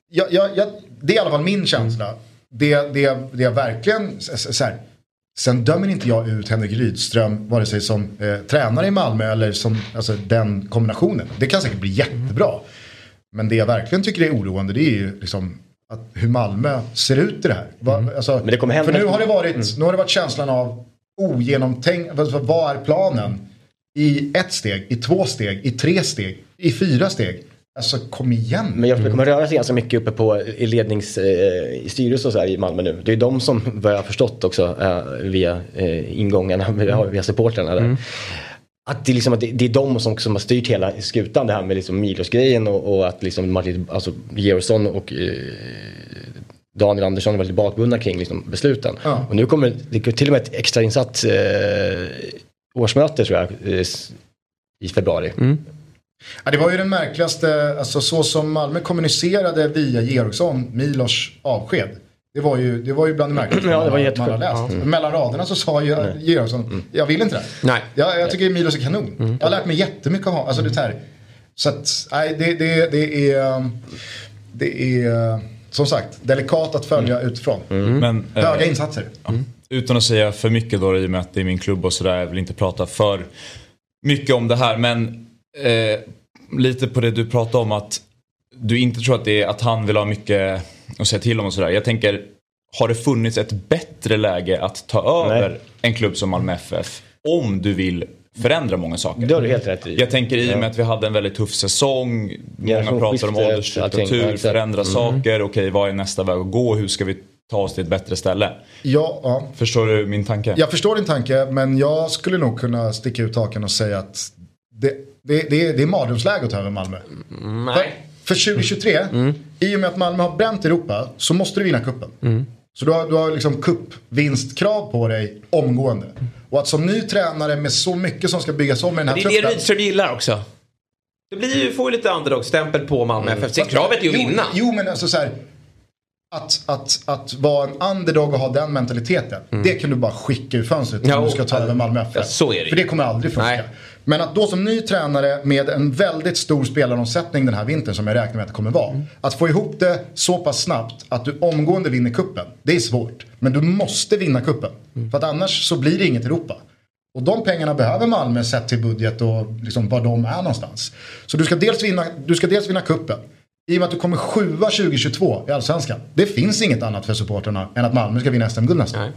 jag, jag, jag, det är i alla fall min känsla. Det, det, det jag verkligen, så här, sen dömer inte jag ut Henrik Rydström vare sig som eh, tränare i Malmö eller som alltså, den kombinationen. Det kan säkert bli jättebra. Men det jag verkligen tycker är oroande det är ju liksom att hur Malmö ser ut i det här. Va, alltså, Men det kommer hända- För nu har det varit, nu har det varit känslan av ogenomtänkt, alltså, vad är planen? I ett steg, i två steg, i tre steg, i fyra steg. Alltså kom igen. Men jag tror det kommer röra sig ganska mycket uppe på i lednings, eh, i styrelse och så här i Malmö nu. Det är de som, vad jag har förstått också, eh, via eh, ingångarna, [LAUGHS] via, via supportrarna där. Att det, är liksom, att det, det är de som, som har styrt hela skutan det här med liksom Milos-grejen och, och att liksom Martin, alltså Georgsson och eh, Daniel Andersson var lite bakbundna kring liksom, besluten. Ja. Och nu kommer det till och med ett extrainsatt eh, årsmöte tror jag eh, i februari. Ja, det var ju den märkligaste, alltså så som Malmö kommunicerade via Georgsson, Milos avsked. Det var ju, det var ju bland det märkligaste [CLEARS THROAT] Ja, det var man, man har läst. Mellan raderna så sa ju Georgsson, jag vill inte det. Nej. Jag, jag tycker Milos är kanon. Jag har lärt mig jättemycket av honom. Alltså det här, Så att, nej, det, det, det är... Det är som sagt delikat att följa mm. utifrån. Mm. Men, Höga äh, insatser. Ja. Utan att säga för mycket då i och med att det är min klubb och sådär. Jag vill inte prata för mycket om det här. Men eh, lite på det du pratade om att du inte tror att, det är, att han vill ha mycket att säga till om och sådär. Jag tänker, har det funnits ett bättre läge att ta över Nej. en klubb som Malmö FF? Om du vill förändra många saker. Det har du helt rätt i. Jag tänker i och med att vi hade en väldigt tuff säsong. Många pratar om åldersstruktur, förändra mm. saker. Okej, vad är nästa väg att gå? Hur ska vi ta oss till ett bättre ställe? Ja, ja. Förstår du min tanke? Jag förstår din tanke, men jag skulle nog kunna sticka ut hakan och säga att det, det, det, det är mardrömsläge att ta över Malmö. Mm, nej. För, för 2023, mm. i och med att Malmö har bränt Europa, så måste du vinna kuppen. Mm. Så du har, du har liksom cupvinstkrav på dig omgående. Och att som ny tränare med så mycket som ska byggas om i den här truppen. Det är det Rydström gillar också. Det blir ju, får ju lite underdog-stämpel på Malmö mm. FF. Kravet är ju att vinna. Jo, men alltså så här, att, att, att vara en underdog och ha den mentaliteten. Mm. Det kan du bara skicka ur fönstret ja, om du ska ta över Malmö FF. Ja, så är det. För det kommer aldrig funka. Nej. Men att då som ny tränare med en väldigt stor spelaromsättning den här vintern som jag räknar med att det kommer vara. Mm. Att få ihop det så pass snabbt att du omgående vinner kuppen. Det är svårt. Men du måste vinna kuppen. Mm. För att annars så blir det inget Europa. Och de pengarna behöver Malmö sett till budget och liksom var de är någonstans. Så du ska dels vinna, du ska dels vinna kuppen. I och med att du kommer sjua 2022 i Allsvenskan. Det finns inget annat för supporterna än att Malmö ska vinna SM-guld nästa år.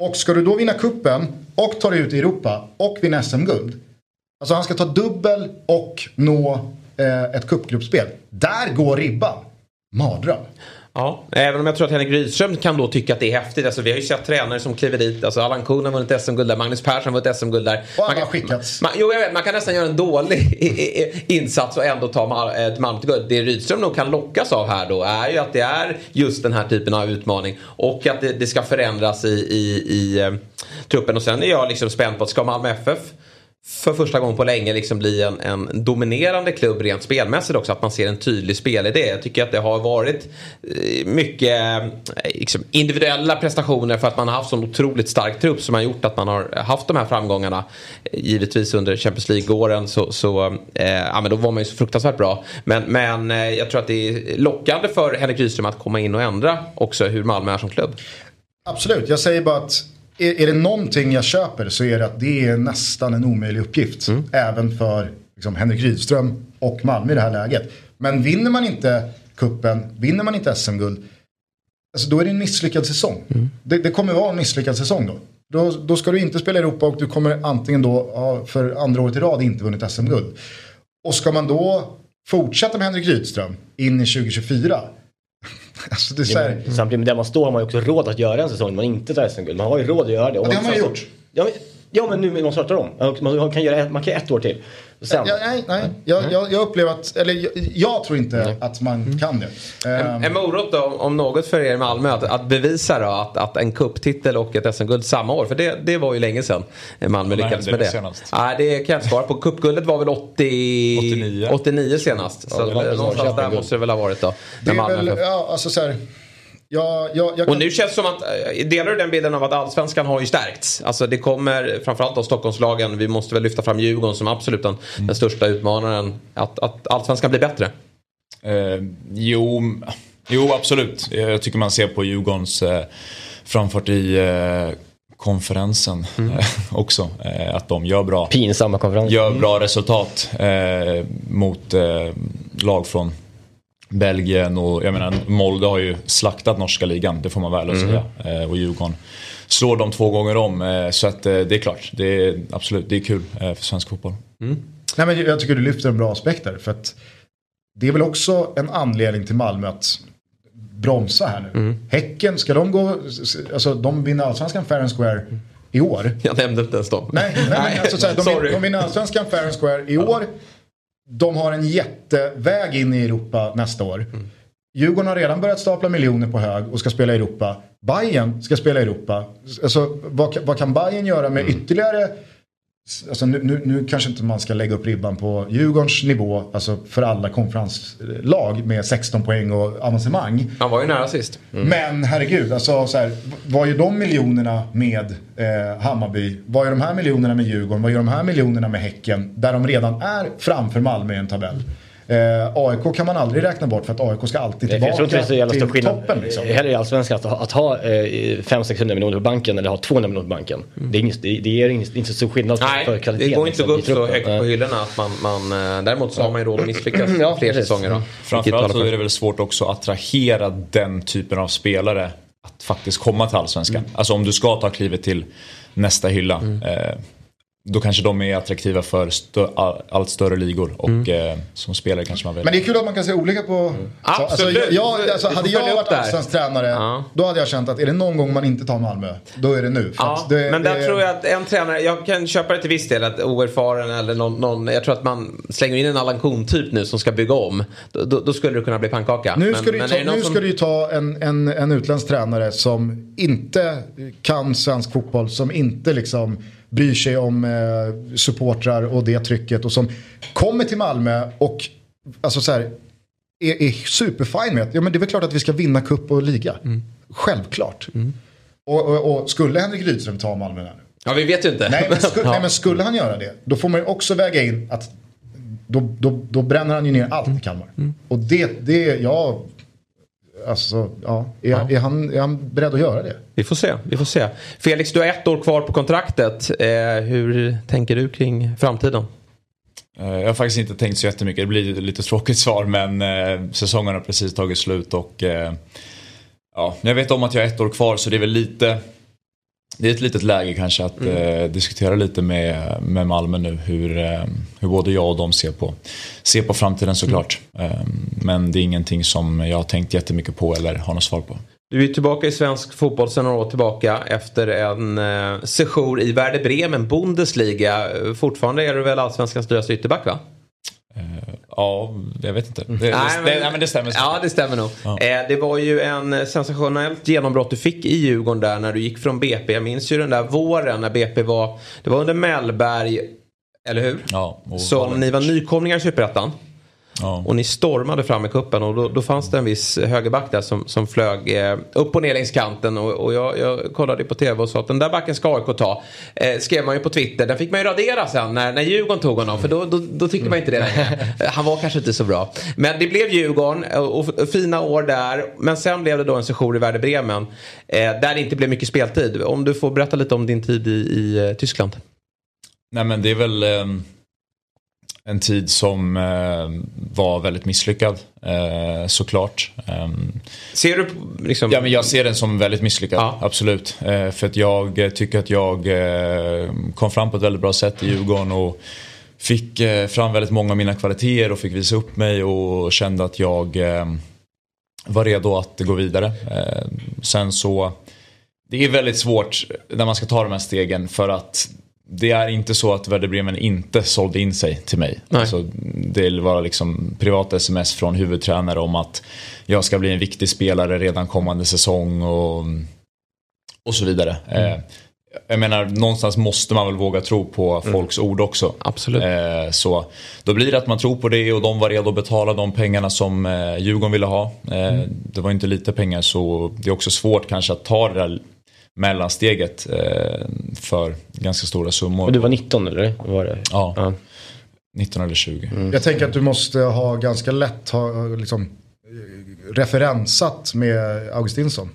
Och ska du då vinna kuppen och ta dig ut i Europa och vinna SM-guld. Alltså han ska ta dubbel och nå eh, ett cupgruppspel. Där går ribban. Mardröm. Ja, även om jag tror att Henrik Rydström kan då tycka att det är häftigt. Alltså, vi har ju sett tränare som kliver dit. Alltså, Allan Kuhn har vunnit SM-guld där, Magnus Persson har vunnit SM-guld där. Och man kan, skickats. Man, jo, jag vet, man kan nästan göra en dålig [LAUGHS] insats och ändå ta ett Malmö till guld. Det Rydström nog kan lockas av här då är ju att det är just den här typen av utmaning. Och att det, det ska förändras i, i, i uh, truppen. Och sen är jag liksom spänd på att ska Malmö FF för första gången på länge liksom bli en, en, dominerande klubb rent spelmässigt också. Att man ser en tydlig spelidé. Jag tycker att det har varit eh, mycket eh, liksom, individuella prestationer för att man har haft sån otroligt stark trupp som har gjort att man har haft de här framgångarna. Eh, givetvis under Champions League-åren så, så eh, ja, men då var man ju så fruktansvärt bra. Men, men eh, jag tror att det är lockande för Henrik Rydström att komma in och ändra också hur Malmö är som klubb. Absolut, jag säger bara att är, är det någonting jag köper så är det att det är nästan en omöjlig uppgift. Mm. Även för liksom, Henrik Rydström och Malmö i det här läget. Men vinner man inte kuppen, vinner man inte SM-guld. Alltså då är det en misslyckad säsong. Mm. Det, det, kommer vara en misslyckad säsong då. då. Då ska du inte spela i Europa och du kommer antingen då ja, för andra året i rad inte vunnit SM-guld. Och ska man då fortsätta med Henrik Rydström in i 2024 [LAUGHS] Alltså det är så här... Samtidigt med där man står har man ju också råd att göra en säsong man inte tar SM-guld. Man har ju råd att göra det. Och ja, det har man ju gjort. Ja, men, ja, men nu man startar om. Man kan göra man kan ett år till. Sen, ja, nej, nej. Jag, jag, jag, upplever att, eller jag, jag tror inte nej. att man mm. kan det. En, um, en morot då, om något för er i Malmö, att, att bevisa då att, att en kupptitel och ett SM-guld samma år, för det, det var ju länge sedan Malmö ja, lyckades med det. Senast. Nej, det kan jag inte svara på. Kuppguldet var väl 80, 89. 89 senast. Ja, så någonstans där måste det väl ha varit då. Det är väl, ja, alltså så här, jag, jag, jag och nu känns det som att, eh, delar du den bilden av att allsvenskan har ju stärkts? Alltså det kommer framförallt av Stockholmslagen, vi måste väl lyfta fram Djurgården som absolut den, mm. den största utmanaren. Att, att allsvenskan blir bättre? Eh, jo, jo, absolut. Jag tycker man ser på Djurgårdens eh, framfart i eh, konferensen mm. [LAUGHS] också. Eh, att de gör bra, Pinsamma konferenser. Gör bra mm. resultat eh, mot lag från Belgien och jag menar Molde har ju slaktat norska ligan, det får man väl mm. säga. Eh, och Djurgården slår dem två gånger om. Eh, så att eh, det är klart, det är absolut, det är kul för svensk fotboll. Mm. Nej, men jag tycker du lyfter en bra aspekt där. För att det är väl också en anledning till Malmö att bromsa här nu. Mm. Häcken, ska de gå, alltså de vinner allsvenskan fair and square i år. Jag nämnde inte ens dem. Nej, nej, nej alltså, så här, de, de vinner allsvenskan fair and square i år de har en jätteväg in i Europa nästa år. Mm. Djurgården har redan börjat stapla miljoner på hög och ska spela i Europa. Bayern ska spela i Europa. Alltså, vad, vad kan Bayern göra med mm. ytterligare Alltså nu, nu, nu kanske inte man ska lägga upp ribban på Djurgårdens nivå, alltså för alla konferenslag med 16 poäng och avancemang. Han var ju nära sist. Mm. Men herregud, alltså, så här, vad gör de miljonerna med eh, Hammarby? Vad gör de här miljonerna med Djurgården? Vad gör de här miljonerna med Häcken? Där de redan är framför Malmö i en tabell. Eh, AIK kan man aldrig räkna bort för att AIK ska alltid tillbaka jag tror inte det är så jävla till stor skillnad. toppen. Liksom. Heller i Allsvenskan att, att ha eh, 500-600 miljoner på banken eller ha 200 miljoner på banken. Det, är inget, det, det är inte, inte så stor skillnad Nej, för kvaliteten. det går inte att gå upp liksom, så högt på hyllorna. Att man, man, eh, däremot så har man ju råd att misslyckas [CLEARS THROAT] Ja, fler precis. säsonger. Då. Mm. Framförallt så är det väl svårt också att attrahera den typen av spelare att faktiskt komma till allsvenskan. Alltså om du ska ta klivet till nästa hylla. Eh, då kanske de är attraktiva för stö- all- allt större ligor och eh, som spelare kanske man vill. Men det är kul att man kan se olika på... Så, Absolut. Alltså, jag, alltså, hade jag varit allsvensk tränare, Ja. då hade jag känt att är det någon gång man inte tar Malmö, då är det nu. Ja, det, men där det, tror jag att en tränare, jag kan köpa det till viss del att oerfaren eller någon, någon jag tror att man slänger in en Allan Kuhn-typ nu som ska bygga om. Då, då, då skulle det kunna bli pannkaka. Nu Men- ska, du, men ta, nu som- ska du ju ta en, en, en utländsk tränare som inte kan svensk fotboll, som inte liksom bryr sig om eh, supportrar och det trycket och som kommer till Malmö och alltså så här, är, är superfine med att ja, men det är väl klart att vi ska vinna cup och liga. Mm. Självklart. Och, och, och skulle Henrik Rydström ta Malmö där nu? Ja, vi vet ju inte. Nej men, [LAUGHS] sku, Ja. nej men skulle han göra det, då får man ju också väga in att då, då, då bränner han ju ner allt i Kalmar. Och det, det, ja, alltså, ja, är, Är, han, är han beredd att göra det? Vi får se, vi får se. Felix, du har ett år kvar på kontraktet. Eh, hur tänker du kring framtiden? Eh, Jag har faktiskt inte tänkt så jättemycket. Det blir ett lite tråkigt svar men eh, säsongen har precis tagit slut och eh, ja, jag vet om att jag har ett år kvar så det är väl lite det är ett litet läge kanske att eh, diskutera lite med, med Malmö nu hur, eh, hur både jag och de ser på, ser på framtiden såklart. Eh, men det är ingenting som jag har tänkt jättemycket på eller har något svar på. Du är tillbaka i svensk fotboll sedan några år tillbaka efter en eh, session i Werder Bremen, Bundesliga. Fortfarande är du väl allsvenskans dyraste ytterback va? Ja, jag vet inte. Det, Nej, det, nej, men det stämmer. Ja, det stämmer nog. Ja. Eh, det var ju en sensationellt genombrott du fick i Djurgården där när du gick från BP. Jag minns ju den där våren när BP var, det var under Mellberg, eller hur? Ja, Som ni var nykomlingar i Superettan. Ja. Och ni stormade fram i kuppen och då, då fanns det en viss högerback där som, som flög eh, upp och ner längs kanten. Och, och jag, jag kollade på tv och sa att den där backen ska AIK ta. Eh, skrev man ju på Twitter. Den fick man ju radera sen när, när Djurgården tog honom. För då, då, då tyckte man inte det längre. [LAUGHS] Han var kanske inte så bra. Men det blev Djurgården och, och fina år där. Men sen blev det då en session i Werder Bremen. Eh, där det inte blev mycket speltid. Om du får berätta lite om din tid i, i eh, Tyskland. Nej men det är väl eh, en tid som eh, var väldigt misslyckad eh, såklart. Ehm, Ser du liksom... Ja men jag ser den som väldigt misslyckad, Ja. absolut. Eh, för att jag tycker att jag kom fram på ett väldigt bra sätt i Djurgården och fick fram väldigt många av mina kvaliteter och fick visa upp mig och kände att jag var redo att gå vidare. Sen så, det är väldigt svårt när man ska ta de här stegen för att det är inte så att Werder Bremen inte sålde in sig till mig. Nej. Alltså, det var liksom privata sms från huvudtränare om att jag ska bli en viktig spelare redan kommande säsong och, och så vidare. Mm. Eh, jag menar, någonstans måste man väl våga tro på folks ord också. Mm. Absolut. Eh, så då blir det att man tror på det och de var redo att betala de pengarna som eh, Djurgården ville ha. Eh, Mm. Det var inte lite pengar så det är också svårt kanske att ta det där mellansteget eh, för ganska stora summor. Och du var 19 eller? Var det? Ja, Ja. 19 eller 20. Jag tänker att du måste ha ganska lätt ha liksom, eh, referensat med Augustinsson.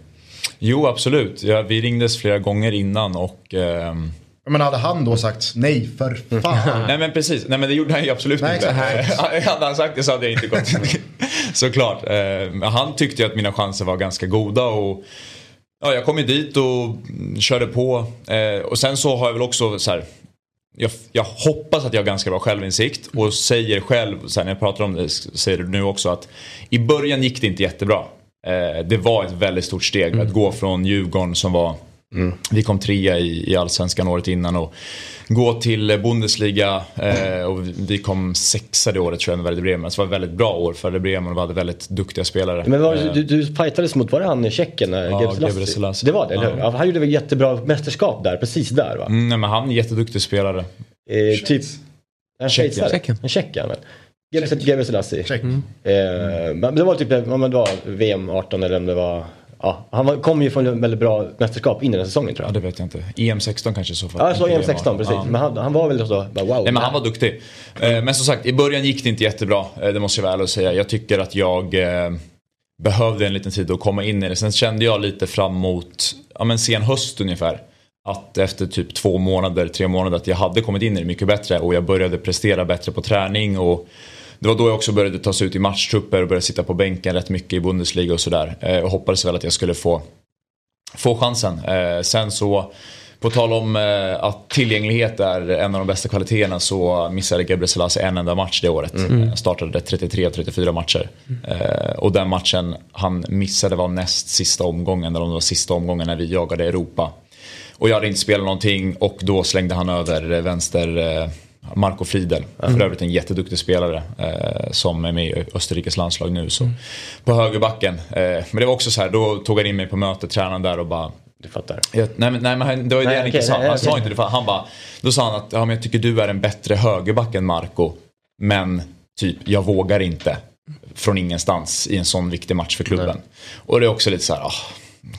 Jo, absolut. Ja, vi ringdes flera gånger innan och ehm, Men hade han då sagt nej för fan? [LAUGHS] Nej men precis, nej men det gjorde han ju absolut Nej, inte. [LAUGHS] hade han sagt det så hade jag inte gått. [LAUGHS] Såklart. Eh, han tyckte ju att mina chanser var ganska goda och ja, jag kom ju dit och körde på. Eh, och sen så har jag väl också så här. Jag, jag hoppas att jag har ganska bra självinsikt och säger själv, så här, när jag pratar om det, säger du nu också att i början gick det inte jättebra. Eh, det var ett väldigt stort steg att gå från Djurgården som var vi kom trea i, i allsvenskan året innan och gå till Bundesliga eh, och vi- kom sexa det året tror jag med Werder Bremen. Så det var ett väldigt bra år för Werder Bremen och vi hade väldigt duktiga spelare. Men var, Eh, du, du fightades mot, var det han i Tjeckien? Ja, Gebre Selassie. Det var det, eller hur? Ja. Han gjorde väl jättebra mästerskap där, precis där va? mm, nej, men han är en jätteduktig spelare. Eh, typ... En schweizare. Tjeckien. En tjeck är han väl. Gebre- Selassie. Eh, men det var typ om det var VM 18 eller om det var... Ja, han kom ju från en väldigt bra mästerskap in i den säsongen tror Ja, jag. det vet jag inte. EM 16 kanske i så fall. Ja, jag EM 16 VM. precis. Ja. Men han, han var väl så, bara, wow. Nej, men han var duktig. Eh, Men som sagt, i början gick det inte jättebra. eh, Det måste jag väl säga. Jag tycker att jag eh, behövde en liten tid att komma in i det. Sen kände jag lite fram mot ja, men sen höst ungefär. Att efter typ två månader, tre månader att jag hade kommit in i det mycket bättre. Och jag började prestera bättre på träning. Och det var då jag också började tas ut i matchtrupper och började sitta på bänken rätt mycket i Bundesliga och sådär. Eh, Och hoppades väl att jag skulle få få chansen. Eh, sen så, på tal om eh, att tillgänglighet är en av de bästa kvaliteterna så missade Gebre Selassie en enda match det året. Eh, startade 33 av 34 matcher. Eh, och den matchen han missade var näst sista omgången, eller om det var sista omgången när vi jagade Europa. Och jag hade inte spelat någonting och då slängde han över vänster Marco Friedel. För övrigt en jätteduktig spelare eh, som är med i Österrikes landslag nu. Så. På högerbacken. Eh, men det var också så här, då tog han in mig på mötet, tränaren där och bara Du fattar. jag, nej, men, nej men det var ju det Nej, han inte sa. nej, Han sa inte det. Han bara, då sa han att ja, men jag tycker du är en bättre högerback än Marco. Men typ, jag vågar inte. Från ingenstans i en sån viktig match för klubben. Och det är också lite så här, ah,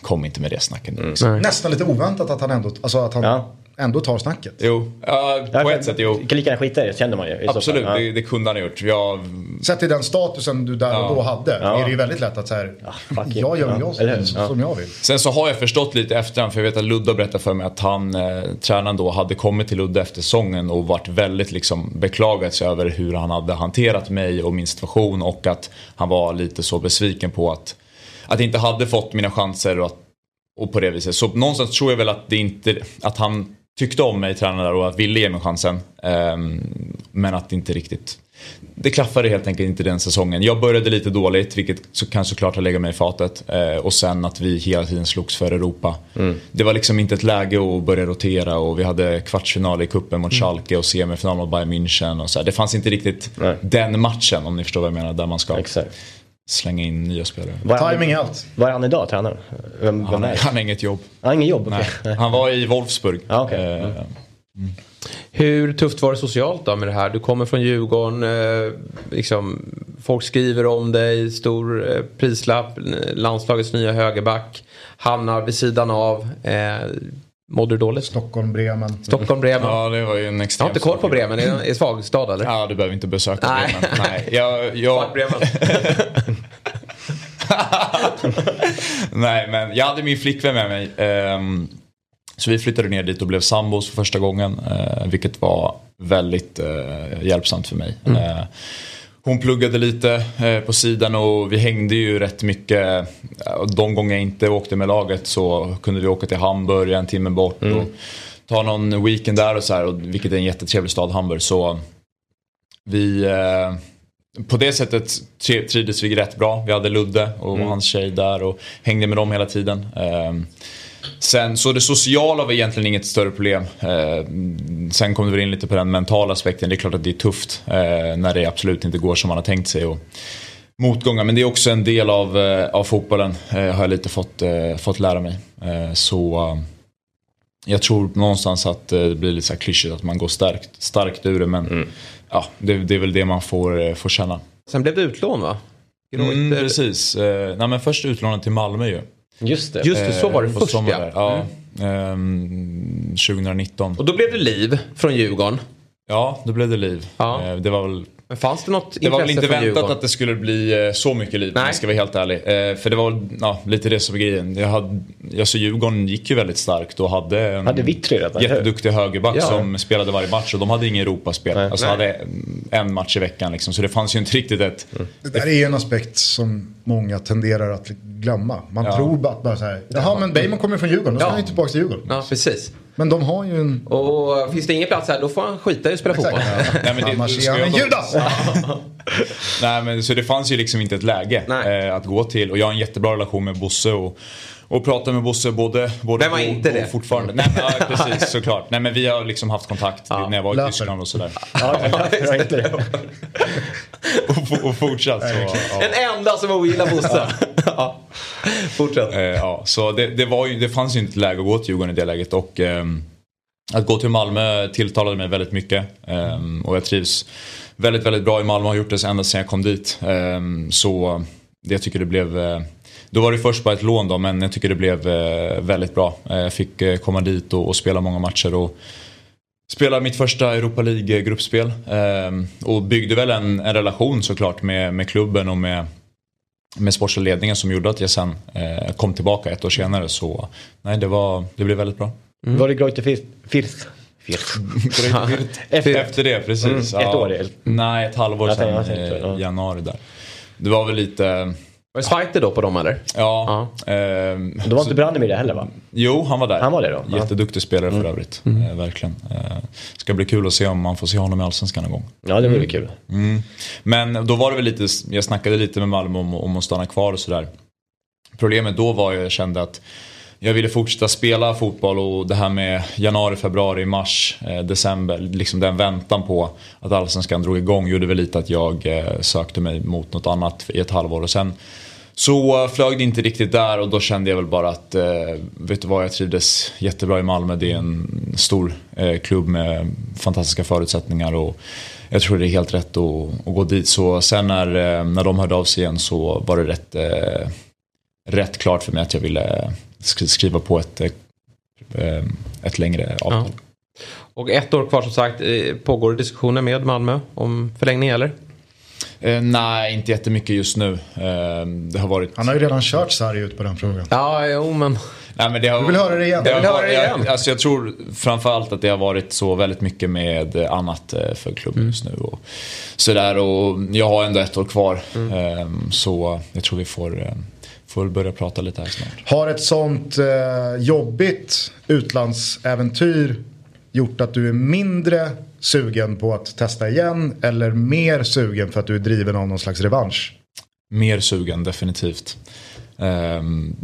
kom inte med det snacket nu. liksom. Nästan lite oväntat att han ändå, alltså att han Ja. Ändå tar snacket. Jo, ja, på ett sätt jo. Kan lika gärna skita i det, kände man ju. i så Absolut, fall. det, det kunde han ha gjort. Jag, Sett till den statusen du där och då hade Ja. är det ju väldigt lätt att säga fuck it. jag gör Ja. jag, som, Ja. som jag vill. Sen så har jag förstått lite efterhand, för jag vet att Ludde har berättat för mig att han, eh, tränaren då, hade kommit till Ludde efter säsongen och varit väldigt liksom beklagat sig över hur han hade hanterat mig och min situation och att han var lite så besviken på att, att jag inte hade fått mina chanser och, att, och på det viset. Så någonstans tror jag väl att det inte, att han tyckte om mig, tränaren där, och att ville ge mig chansen. Ehm, men att inte riktigt det klaffade helt enkelt inte den säsongen. Jag började lite dåligt, vilket så kan såklart ha legat mig i fatet. Eh, och sen att vi hela tiden slogs för Europa. Det var liksom inte ett läge att börja rotera och vi hade kvartsfinal i kuppen mot Schalke och semifinal mot Bayern München. Och så här. Det fanns inte riktigt Nej. den matchen, om ni förstår vad jag menar, där man ska Exakt. Slänga in nya spelare. Han- Timing är allt. Vad är han idag, tränaren? Vem, vem Han, är det? han har inget jobb. Han har inget jobb? Nej. Han var i Wolfsburg. Ja, okej. Eh, Hur tufft var det socialt då med det här? Du kommer från Djurgården, eh, liksom, folk skriver om dig, stor eh, prislapp, landslagets nya högerback, hamnar vid sidan av. Eh, mådde du dåligt? Stockholm, Bremen. Stockholm, Bremen. Ja, det var ju en Jag extrem har inte koll på. Bremen, är det en svag stad eller? Ja, du behöver inte besöka Nej. Bremen. Nej, jag, [LAUGHS] jag, Bremen. [LAUGHS] Nej, men jag hade min flickvän med mig. ehm, så vi flyttade ner dit och blev sambos för första gången. eh, vilket var väldigt eh, hjälpsamt för mig. Eh, hon pluggade lite eh, på sidan och vi hängde ju rätt mycket. Eh, De gånger jag inte åkte med laget så kunde vi åka till Hamburg en timme bort. Och ta någon weekend där och så här. Och, vilket är en jättetrevlig stad, Hamburg. Så vi... Eh, på det sättet tri- trivdes vi rätt bra. Vi hade Ludde och hans tjej där och hängde med dem hela tiden. Sen, så det sociala var egentligen inget större problem. Ehm, sen kom vi in lite på den mentala aspekten. Det är klart att det är tufft eh, när det absolut inte går som man har tänkt sig. Och motgångar, men det är också en del av, eh, av fotbollen. Eh, har jag lite fått, eh, fått lära mig. Eh, så eh, jag tror någonstans att eh, det blir lite så här klyschigt att man går starkt, starkt ur det. Men ja, det, det är väl det man får, eh, får känna. Sen blev det utlån va? Mm, precis. Eh, nej, men först utlånad till Malmö ju. Just det. Just det, så var det Eh, först sommaren. ja. ja. Ehm, 2019. Och då blev det liv från Djurgården. Ja, då blev det liv. Ja. Eh, det var väl Men fanns det något det var väl inte väntat att det skulle bli eh, så mycket liv om Nej. jag ska vara helt ärlig. Eh, för det var väl ja, lite det som var grejen. Jag hade, alltså Djurgården gick ju väldigt starkt och hade en Hade Vittry redan, jätteduktig högerback Ja. som spelade varje match och de hade ingen Europaspel. Nej. Alltså Nej. hade en match i veckan liksom. Så det fanns ju inte riktigt ett... Det där är ju en aspekt som många tenderar att glömma. Man Ja. tror bara att bara så här, jaha men Bejman kommer från Djurgården, då ska Ja. han ju tillbaka till Djurgården. Ja, precis. Men de har ju en... Och finns det ingen plats här, då får han skita i att spela fotboll. Nej, men det- Annars är han en Judas! [LAUGHS] Nej men så det fanns ju liksom inte ett läge eh, att gå till. Och jag har en jättebra relation med Bosse och, och pratar med Bosse både, både Vem då inte och det? fortfarande. Nej, men, [LAUGHS] ja, precis såklart. Nej men vi har liksom haft kontakt när jag var i Löper. Tyskland och sådär. Ja, det var inte det. [LAUGHS] och, och fortsatt så. Ja. Den enda som ogillar Bosse. [LAUGHS] ja. Fortsätt. Eh, ja, så det, det, var ju, det fanns ju inte läge att gå till Djurgården i det läget. Och, ehm, att gå till Malmö tilltalade mig väldigt mycket. Um, och jag trivs väldigt, väldigt bra i Malmö och har gjort det ända sedan jag kom dit. Um, så jag tycker det blev uh, då var det först bara ett lån då, men jag tycker det blev uh, väldigt bra. Uh, jag fick komma dit och, och, spela många matcher. Och, Spelade mitt första Europa League-gruppspel ehm, och byggde väl en, en relation såklart med, med klubben och med, med sportsledningen som gjorde att jag sen eh, kom tillbaka ett år senare. Så nej, det, var, det blev väldigt bra. Mm. Var det Greuter [LAUGHS] Firth? efter, efter det, precis. Mm. Ett år? Ja. Nej, ett halvår sedan. I januari där. Det var väl lite var det Zweite då på dem eller? Ja. ja. Eh, då var inte Branimir det heller va? Jo, han var där. Han var det då? Jätteduktig spelare för mm. övrigt. Mm. Eh, verkligen. Eh, ska bli kul att se om man får se honom i Allsvenskan någon gång. Ja, det vore mm. kul. Mm. Men då var det väl lite, jag snackade lite med Malmö om, om att stanna kvar och sådär. Problemet då var ju, jag kände att jag ville fortsätta spela fotboll och det här med januari, februari, mars, eh, december, liksom den väntan på att Allsvenskan drog igång gjorde väl lite att jag eh, sökte mig mot något annat i ett halvår. Och sen så flög det inte riktigt där och då kände jag väl bara att, eh, vet du vad, jag trivdes jättebra i Malmö. Det är en stor eh, klubb med fantastiska förutsättningar och jag tror det är helt rätt att, att gå dit. Så sen när, eh, när de hörde av sig igen så var det rätt, eh, rätt klart för mig att jag ville skriva på ett, eh, ett längre avtal. Ja. Och ett år kvar som sagt, eh, pågår diskussioner med Malmö om förlängning eller? Eh, nej, inte jättemycket just nu. Eh, det har varit... Han har ju redan kört sarg ut på den frågan. Ja, jo men... Nej, men det har... Du vill höra det igen? Det jag vill höra det igen. Jag, alltså jag tror framförallt att det har varit så väldigt mycket med annat eh, för klubben mm. just nu. Och sådär, och jag har ändå ett år kvar. Mm. Eh, så jag tror vi får eh, får börja prata lite här snart. Har ett sånt eh, jobbigt utlandsäventyr gjort att du är mindre sugen på att testa igen eller mer sugen för att du är driven av någon slags revansch? Mer sugen, definitivt. Um,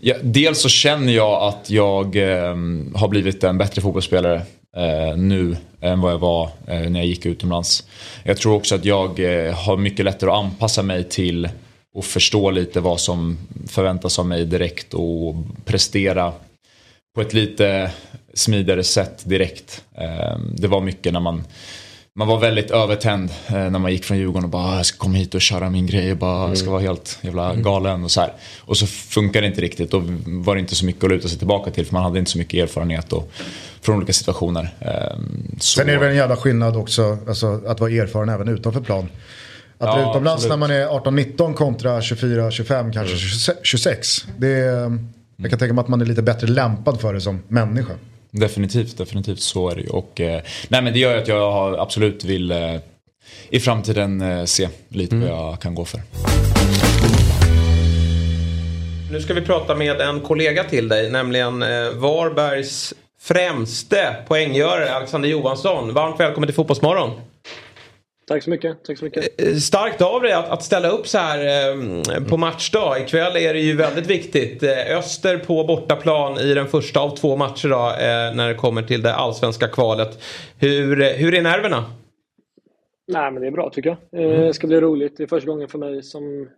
ja, dels så känner jag att jag um, har blivit en bättre fotbollsspelare uh, nu än vad jag var uh, när jag gick utomlands. Jag tror också att jag uh, har mycket lättare att anpassa mig till och förstå lite vad som förväntas av mig direkt och prestera på ett lite smidigare sätt direkt. Ehm, det var mycket när man man var väldigt övertänd eh, när man gick från Djurgården och bara ah, jag ska komma hit och köra min grej och bara mm. ska vara helt jävla mm. galen och så här. Och så funkar det inte riktigt. Då var det inte så mycket att luta sig tillbaka till för man hade inte så mycket erfarenhet och, från olika situationer. Ehm, så... Sen är det väl en jävla skillnad också alltså, att vara erfaren även utanför plan. Att ja, utomlands absolut. när man är 18-19 kontra 24-25 kanske mm. 26. Det är, jag kan tänka mig att man är lite bättre lämpad för det som människa. Definitivt, definitivt så är det ju. Och, eh, nej men det gör ju att jag har, absolut vill eh, i framtiden eh, se lite mm. vad jag kan gå för. Nu ska vi prata med en kollega till dig, nämligen eh, Varbergs främste poänggörare Alexander Johansson. Varmt välkommen till Fotbollsmorgon. Tack så mycket. Tack så mycket. Eh, starkt av dig att, att ställa upp så här eh, på matchdag. Ikväll är det ju väldigt viktigt. Eh, Öster på bortaplan i den första av två matcher då, eh, när det kommer till det allsvenska kvalet. Hur, eh, hur är nerverna? Nej, men det är bra tycker jag. Eh, mm. Det ska bli roligt. Det är första gången för mig som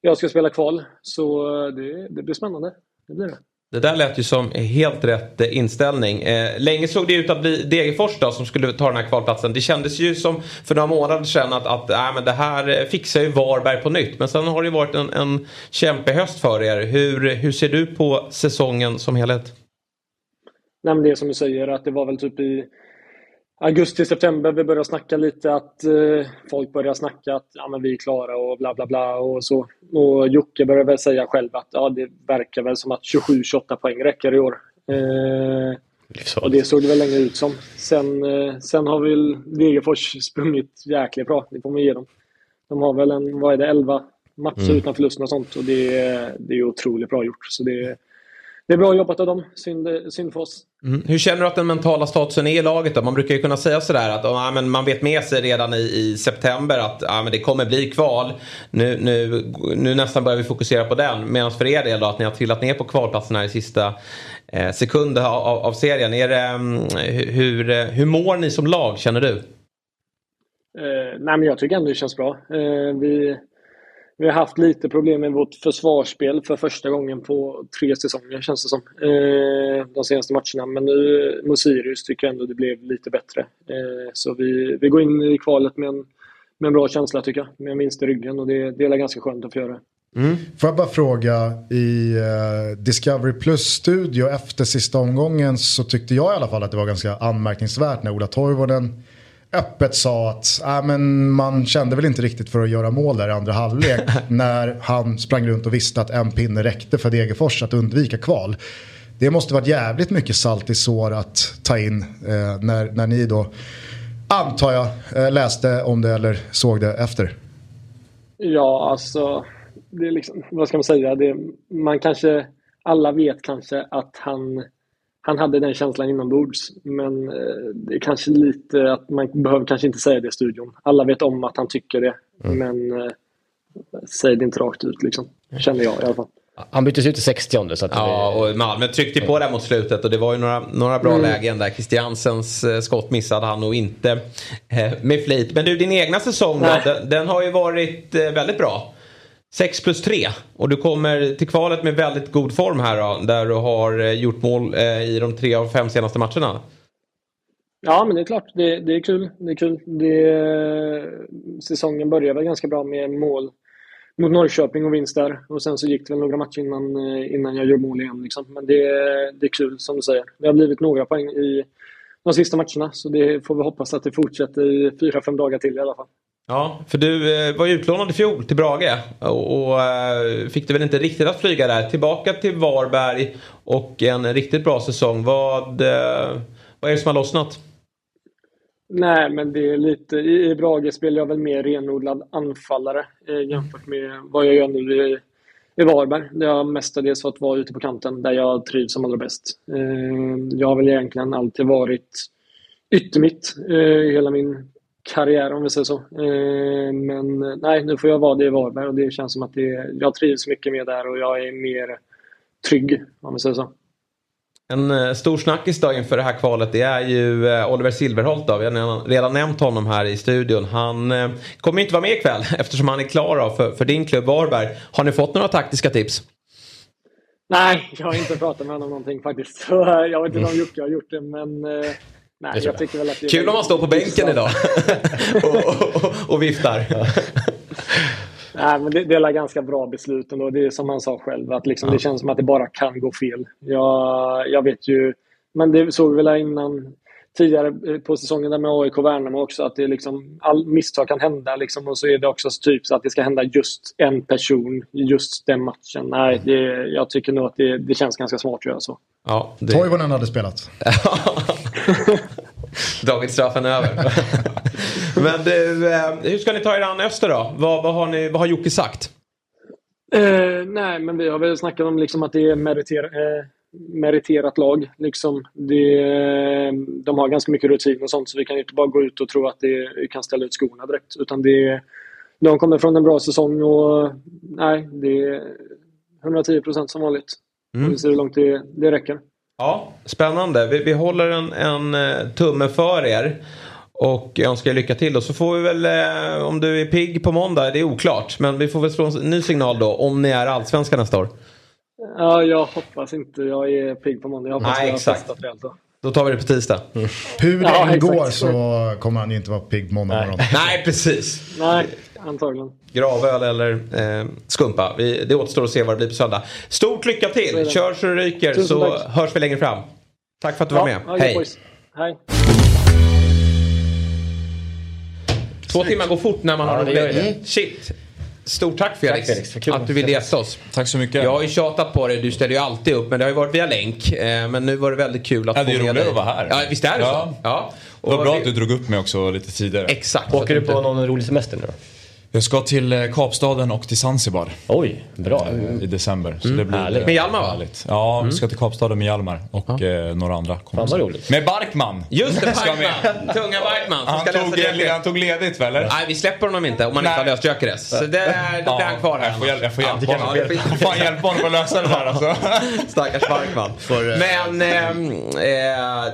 jag ska spela kval. Så det, det blir spännande. Det blir det. Det där lät ju som helt rätt eh, inställning. Eh, länge såg det ut att bli Degerfors då, som skulle ta den här kvalplatsen. Det kändes ju som för några månader sedan att, att äh, men det här eh, fixar ju Varberg på nytt. Men sen har det ju varit en, en kämpig höst för er. Hur, hur ser du på säsongen som helhet? Nej, men det är som du säger att det var väl typ i augusti, september vi började snacka lite att eh, folk började snacka att ja, men vi är klara och bla bla bla och så. Och Jocke började väl säga själv att ja, det verkar väl som att 27-28 poäng räcker i år. Eh, och det såg det väl länge ut som. Sen, eh, sen har väl Degerfors sprungit jäkligt bra, det får man ge dem. De har väl en, vad är det, 11 matcher mm. utan förlust och sånt och det, det är otroligt bra gjort. Så det, det är bra jobbat av dem. Synd, synd för oss. Mm. Hur känner du att den mentala statusen är i laget då? Man brukar ju kunna säga sådär att ja, men man vet med sig redan i, i september att ja, men det kommer bli kval. Nu, nu, nu nästan börjar vi fokusera på den. Medan för er del då att ni har trillat ner på kvalplatserna i sista eh, sekunder av, av, serien. Är det, um, hur, hur mår ni som lag känner du? Eh, nej men jag tycker ändå det känns bra. Eh, vi vi har haft lite problem med vårt försvarsspel för första gången på tre säsonger känns det som. Eh, de senaste matcherna. Men nu mot Sirius tycker jag ändå det blev lite bättre. Eh, så vi, vi går in i kvalet med en, med en bra känsla tycker jag. Med en vinst i ryggen och det, det är ganska skönt att få göra. Mm. Får jag bara fråga, i eh, Discovery Plus-studio efter sista omgången så tyckte jag i alla fall att det var ganska anmärkningsvärt när Ola Toivonen öppet sa att äh, men man kände väl inte riktigt för att göra mål där i andra halvlek [LAUGHS] när han sprang runt och visste att en pinne räckte för Degerfors att undvika kval. Det måste varit jävligt mycket salt i sår att ta in eh, när, när ni då, antar jag, eh, läste om det eller såg det efter. Ja, alltså, det är liksom, vad ska man säga, det, man kanske, alla vet kanske att han han hade den känslan inombords. Men eh, det är kanske lite att man behöver kanske inte säga det i studion. Alla vet om att han tycker det. Mm. Men eh, säg det inte rakt ut liksom. Känner jag i alla fall. Han byttes ut i 60 så att Ja, och Malmö tryckte på där mot slutet och det var ju några, några bra mm. lägen där. Christiansens eh, skott missade han nog inte med flit. Men du, din egna säsong då, den, den, har ju varit väldigt bra. 6 plus 3 och du kommer till kvalet med väldigt god form här då, där du har eh, gjort mål eh, i de tre av fem senaste matcherna. Ja, men det är klart. Det, det är kul. Det är kul. Det, eh, säsongen började väl ganska bra med mål mot Norrköping och vinst där. Och sen så gick det väl några matcher innan, innan jag gjorde mål igen. Liksom. Men det, det är kul, som du säger. Det har blivit några poäng i de sista matcherna. Så det får vi hoppas att det fortsätter i fyra, fem dagar till i alla fall. Ja, för du eh, var ju utlånad i fjol till Brage och, och eh, fick det väl inte riktigt att flyga där. Tillbaka till Varberg och en riktigt bra säsong. Vad, eh, vad är det som har lossnat? Nej, men det är lite... I, Brage spelar jag väl mer renodlad anfallare jämfört med vad jag gör nu i, i Varberg. Där jag mestadels fått vara ute på kanten där jag trivs som allra bäst. jag har väl egentligen alltid varit yttermitt hela min karriär om vi säger så. Eh, men nej, nu får jag vara det i Varberg och det känns som att det, jag trivs mycket mer där och jag är mer trygg om vi säger så. En eh, stor snackis då inför det här kvalet det är ju eh, Oliver Silverholt. Då. Vi har redan nämnt honom här i studion. Han kommer inte vara med ikväll [LAUGHS] eftersom han är klar för, för din klubb Varberg. Har ni fått några taktiska tips? Nej, jag har inte pratat med honom någonting faktiskt. [LAUGHS] Jag vet inte om Jocke har gjort det men Nej, jag tycker väl att det Kul om man står på bänken idag [LAUGHS] och, och, och, viftar. Nej, men det, det är ganska bra beslut ändå. Det är som han sa själv, att liksom, ja. det känns som att det bara kan gå fel. Jag, jag vet ju, men det såg vi väl innan tidigare på säsongen där med AIK Värnamo också att det liksom, all misstag kan hända liksom, och så är det också typ så att det ska hända just en person just den matchen. Nej, det, jag tycker nog att det, det känns ganska smart att göra så. Ja, det... Toivonen hade spelat. [LAUGHS] Dragit straffen över. [LAUGHS] Men du, eh, hur ska ni ta er an Öster då? Vad, vad, har, ni, vad har Jocke sagt? Eh, nej, men vi har väl snackat om liksom att det är meriter, eh, meriterat lag. Liksom. Det, de har ganska mycket rutin och sånt så vi kan inte bara gå ut och tro att det, kan ställa ut skorna direkt. Utan det, de kommer från en bra säsong och nej, det är 110 procent som vanligt. Mm. Vi ser hur långt det, det räcker. Ja, spännande. Vi, vi håller en, en eh, tumme för er. Och önskar er lycka till då. Så får vi väl, eh, om du är pigg på måndag, det är oklart. Men vi får väl slå en ny signal då om ni är allsvenska nästa år. Ja, jag hoppas inte jag är pigg på måndag. Jag hoppas Nej, jag exakt. har då. Då tar vi det på tisdag. Mm. Hur det ja, än går så kommer han ju inte vara pigg på måndag morgon. Nej, precis. Nej, antagligen. Gravöl eller eh, skumpa. Vi, det återstår att se vad det blir på söndag. Stort lycka till! Kör så det ryker Tusen så tack. hörs vi längre fram. Tack för att du ja, var med. Ja, Hej! Hej! Två timmar går fort när man ja, har roligt. Shit! Stort tack Felix, tack, Felix. att du ville gästa oss. Tack så mycket. Jag har ju tjatat på dig, du ställer ju alltid upp. Men det har ju varit via länk. Eh, men nu var det väldigt kul att ja, få med dig. Det är roligare att vara här. Ja, visst är det ja. så? Ja. Och det var bra vi... att du drog upp mig också lite tidigare. Exakt. Åker du på någon rolig semester nu då? Jag ska till eh, Kapstaden och till Zanzibar. Oj, bra. I december. Så mm. det blir härligt. Med Hjalmar va? Ja, mm. vi ska till Kapstaden med Hjalmar och eh, några andra kompisar. Fan vad roligt. Med Barkman! Just det, [LAUGHS] Barkman! Tunga Barkman. Han, tog, han tog ledigt väl? Nej, vi släpper honom inte om han inte har löst Gyökeres. Så det, då blir han kvar här. Jag får, jag får hjälpa honom. Jag får fan hjälpa honom att lösa det här alltså. [LAUGHS] Stackars Barkman. Eh, Men eh, eh,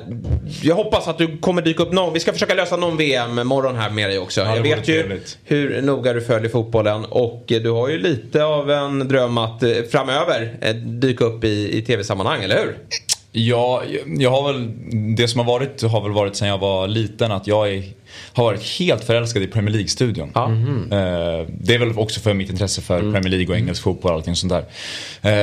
jag hoppas att du kommer dyka upp någon. Vi ska försöka lösa någon VM-morgon här med dig också. Ja, jag vet ju hur noga bloggar, du följer fotbollen och eh, du har ju lite av en dröm att eh, framöver eh, dyka upp i, i tv-sammanhang, eller hur? Ja, jag har väl, det som har varit har väl varit sen jag var liten att jag är, har varit helt förälskad i Premier League-studion. Mm. det är väl också för mitt intresse för mm. Premier League och engelsk fotboll och allting sånt där.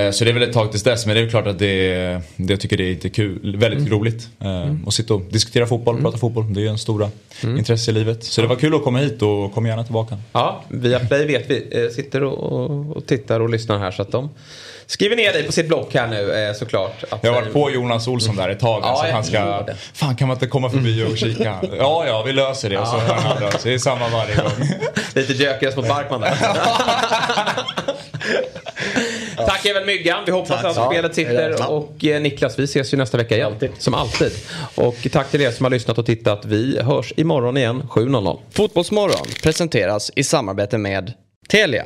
Eh, så det är väl ett tag tills dess men det är klart att det, det jag tycker det är lite kul, väldigt mm. roligt. Eh, mm. Att sitta och diskutera fotboll, mm. prata fotboll. Det är ju en stora mm. intresse i livet. Så det var kul att komma hit och kom gärna tillbaka. Ja, via Play vet vi, sitter och, och tittar och lyssnar här så att de skriver ner dig på sitt block här nu eh, såklart. Att, jag har varit på Jonas Olsson där ett tag. Ja, så han ska, fan kan man inte komma förbi och kika? ja, ja, vi löser det. Och så ja. Så det är samma varje gång. [LAUGHS] Lite Gyökeres mot Barkman där. [LAUGHS] Tack även Myggan. Vi hoppas tack. att spelet sitter. Och eh, Niklas, vi ses ju nästa vecka igen. Alltid. Som alltid. Och tack till er som har lyssnat och tittat. Vi hörs imorgon igen 7.00. Fotbollsmorgon presenteras i samarbete med Telia.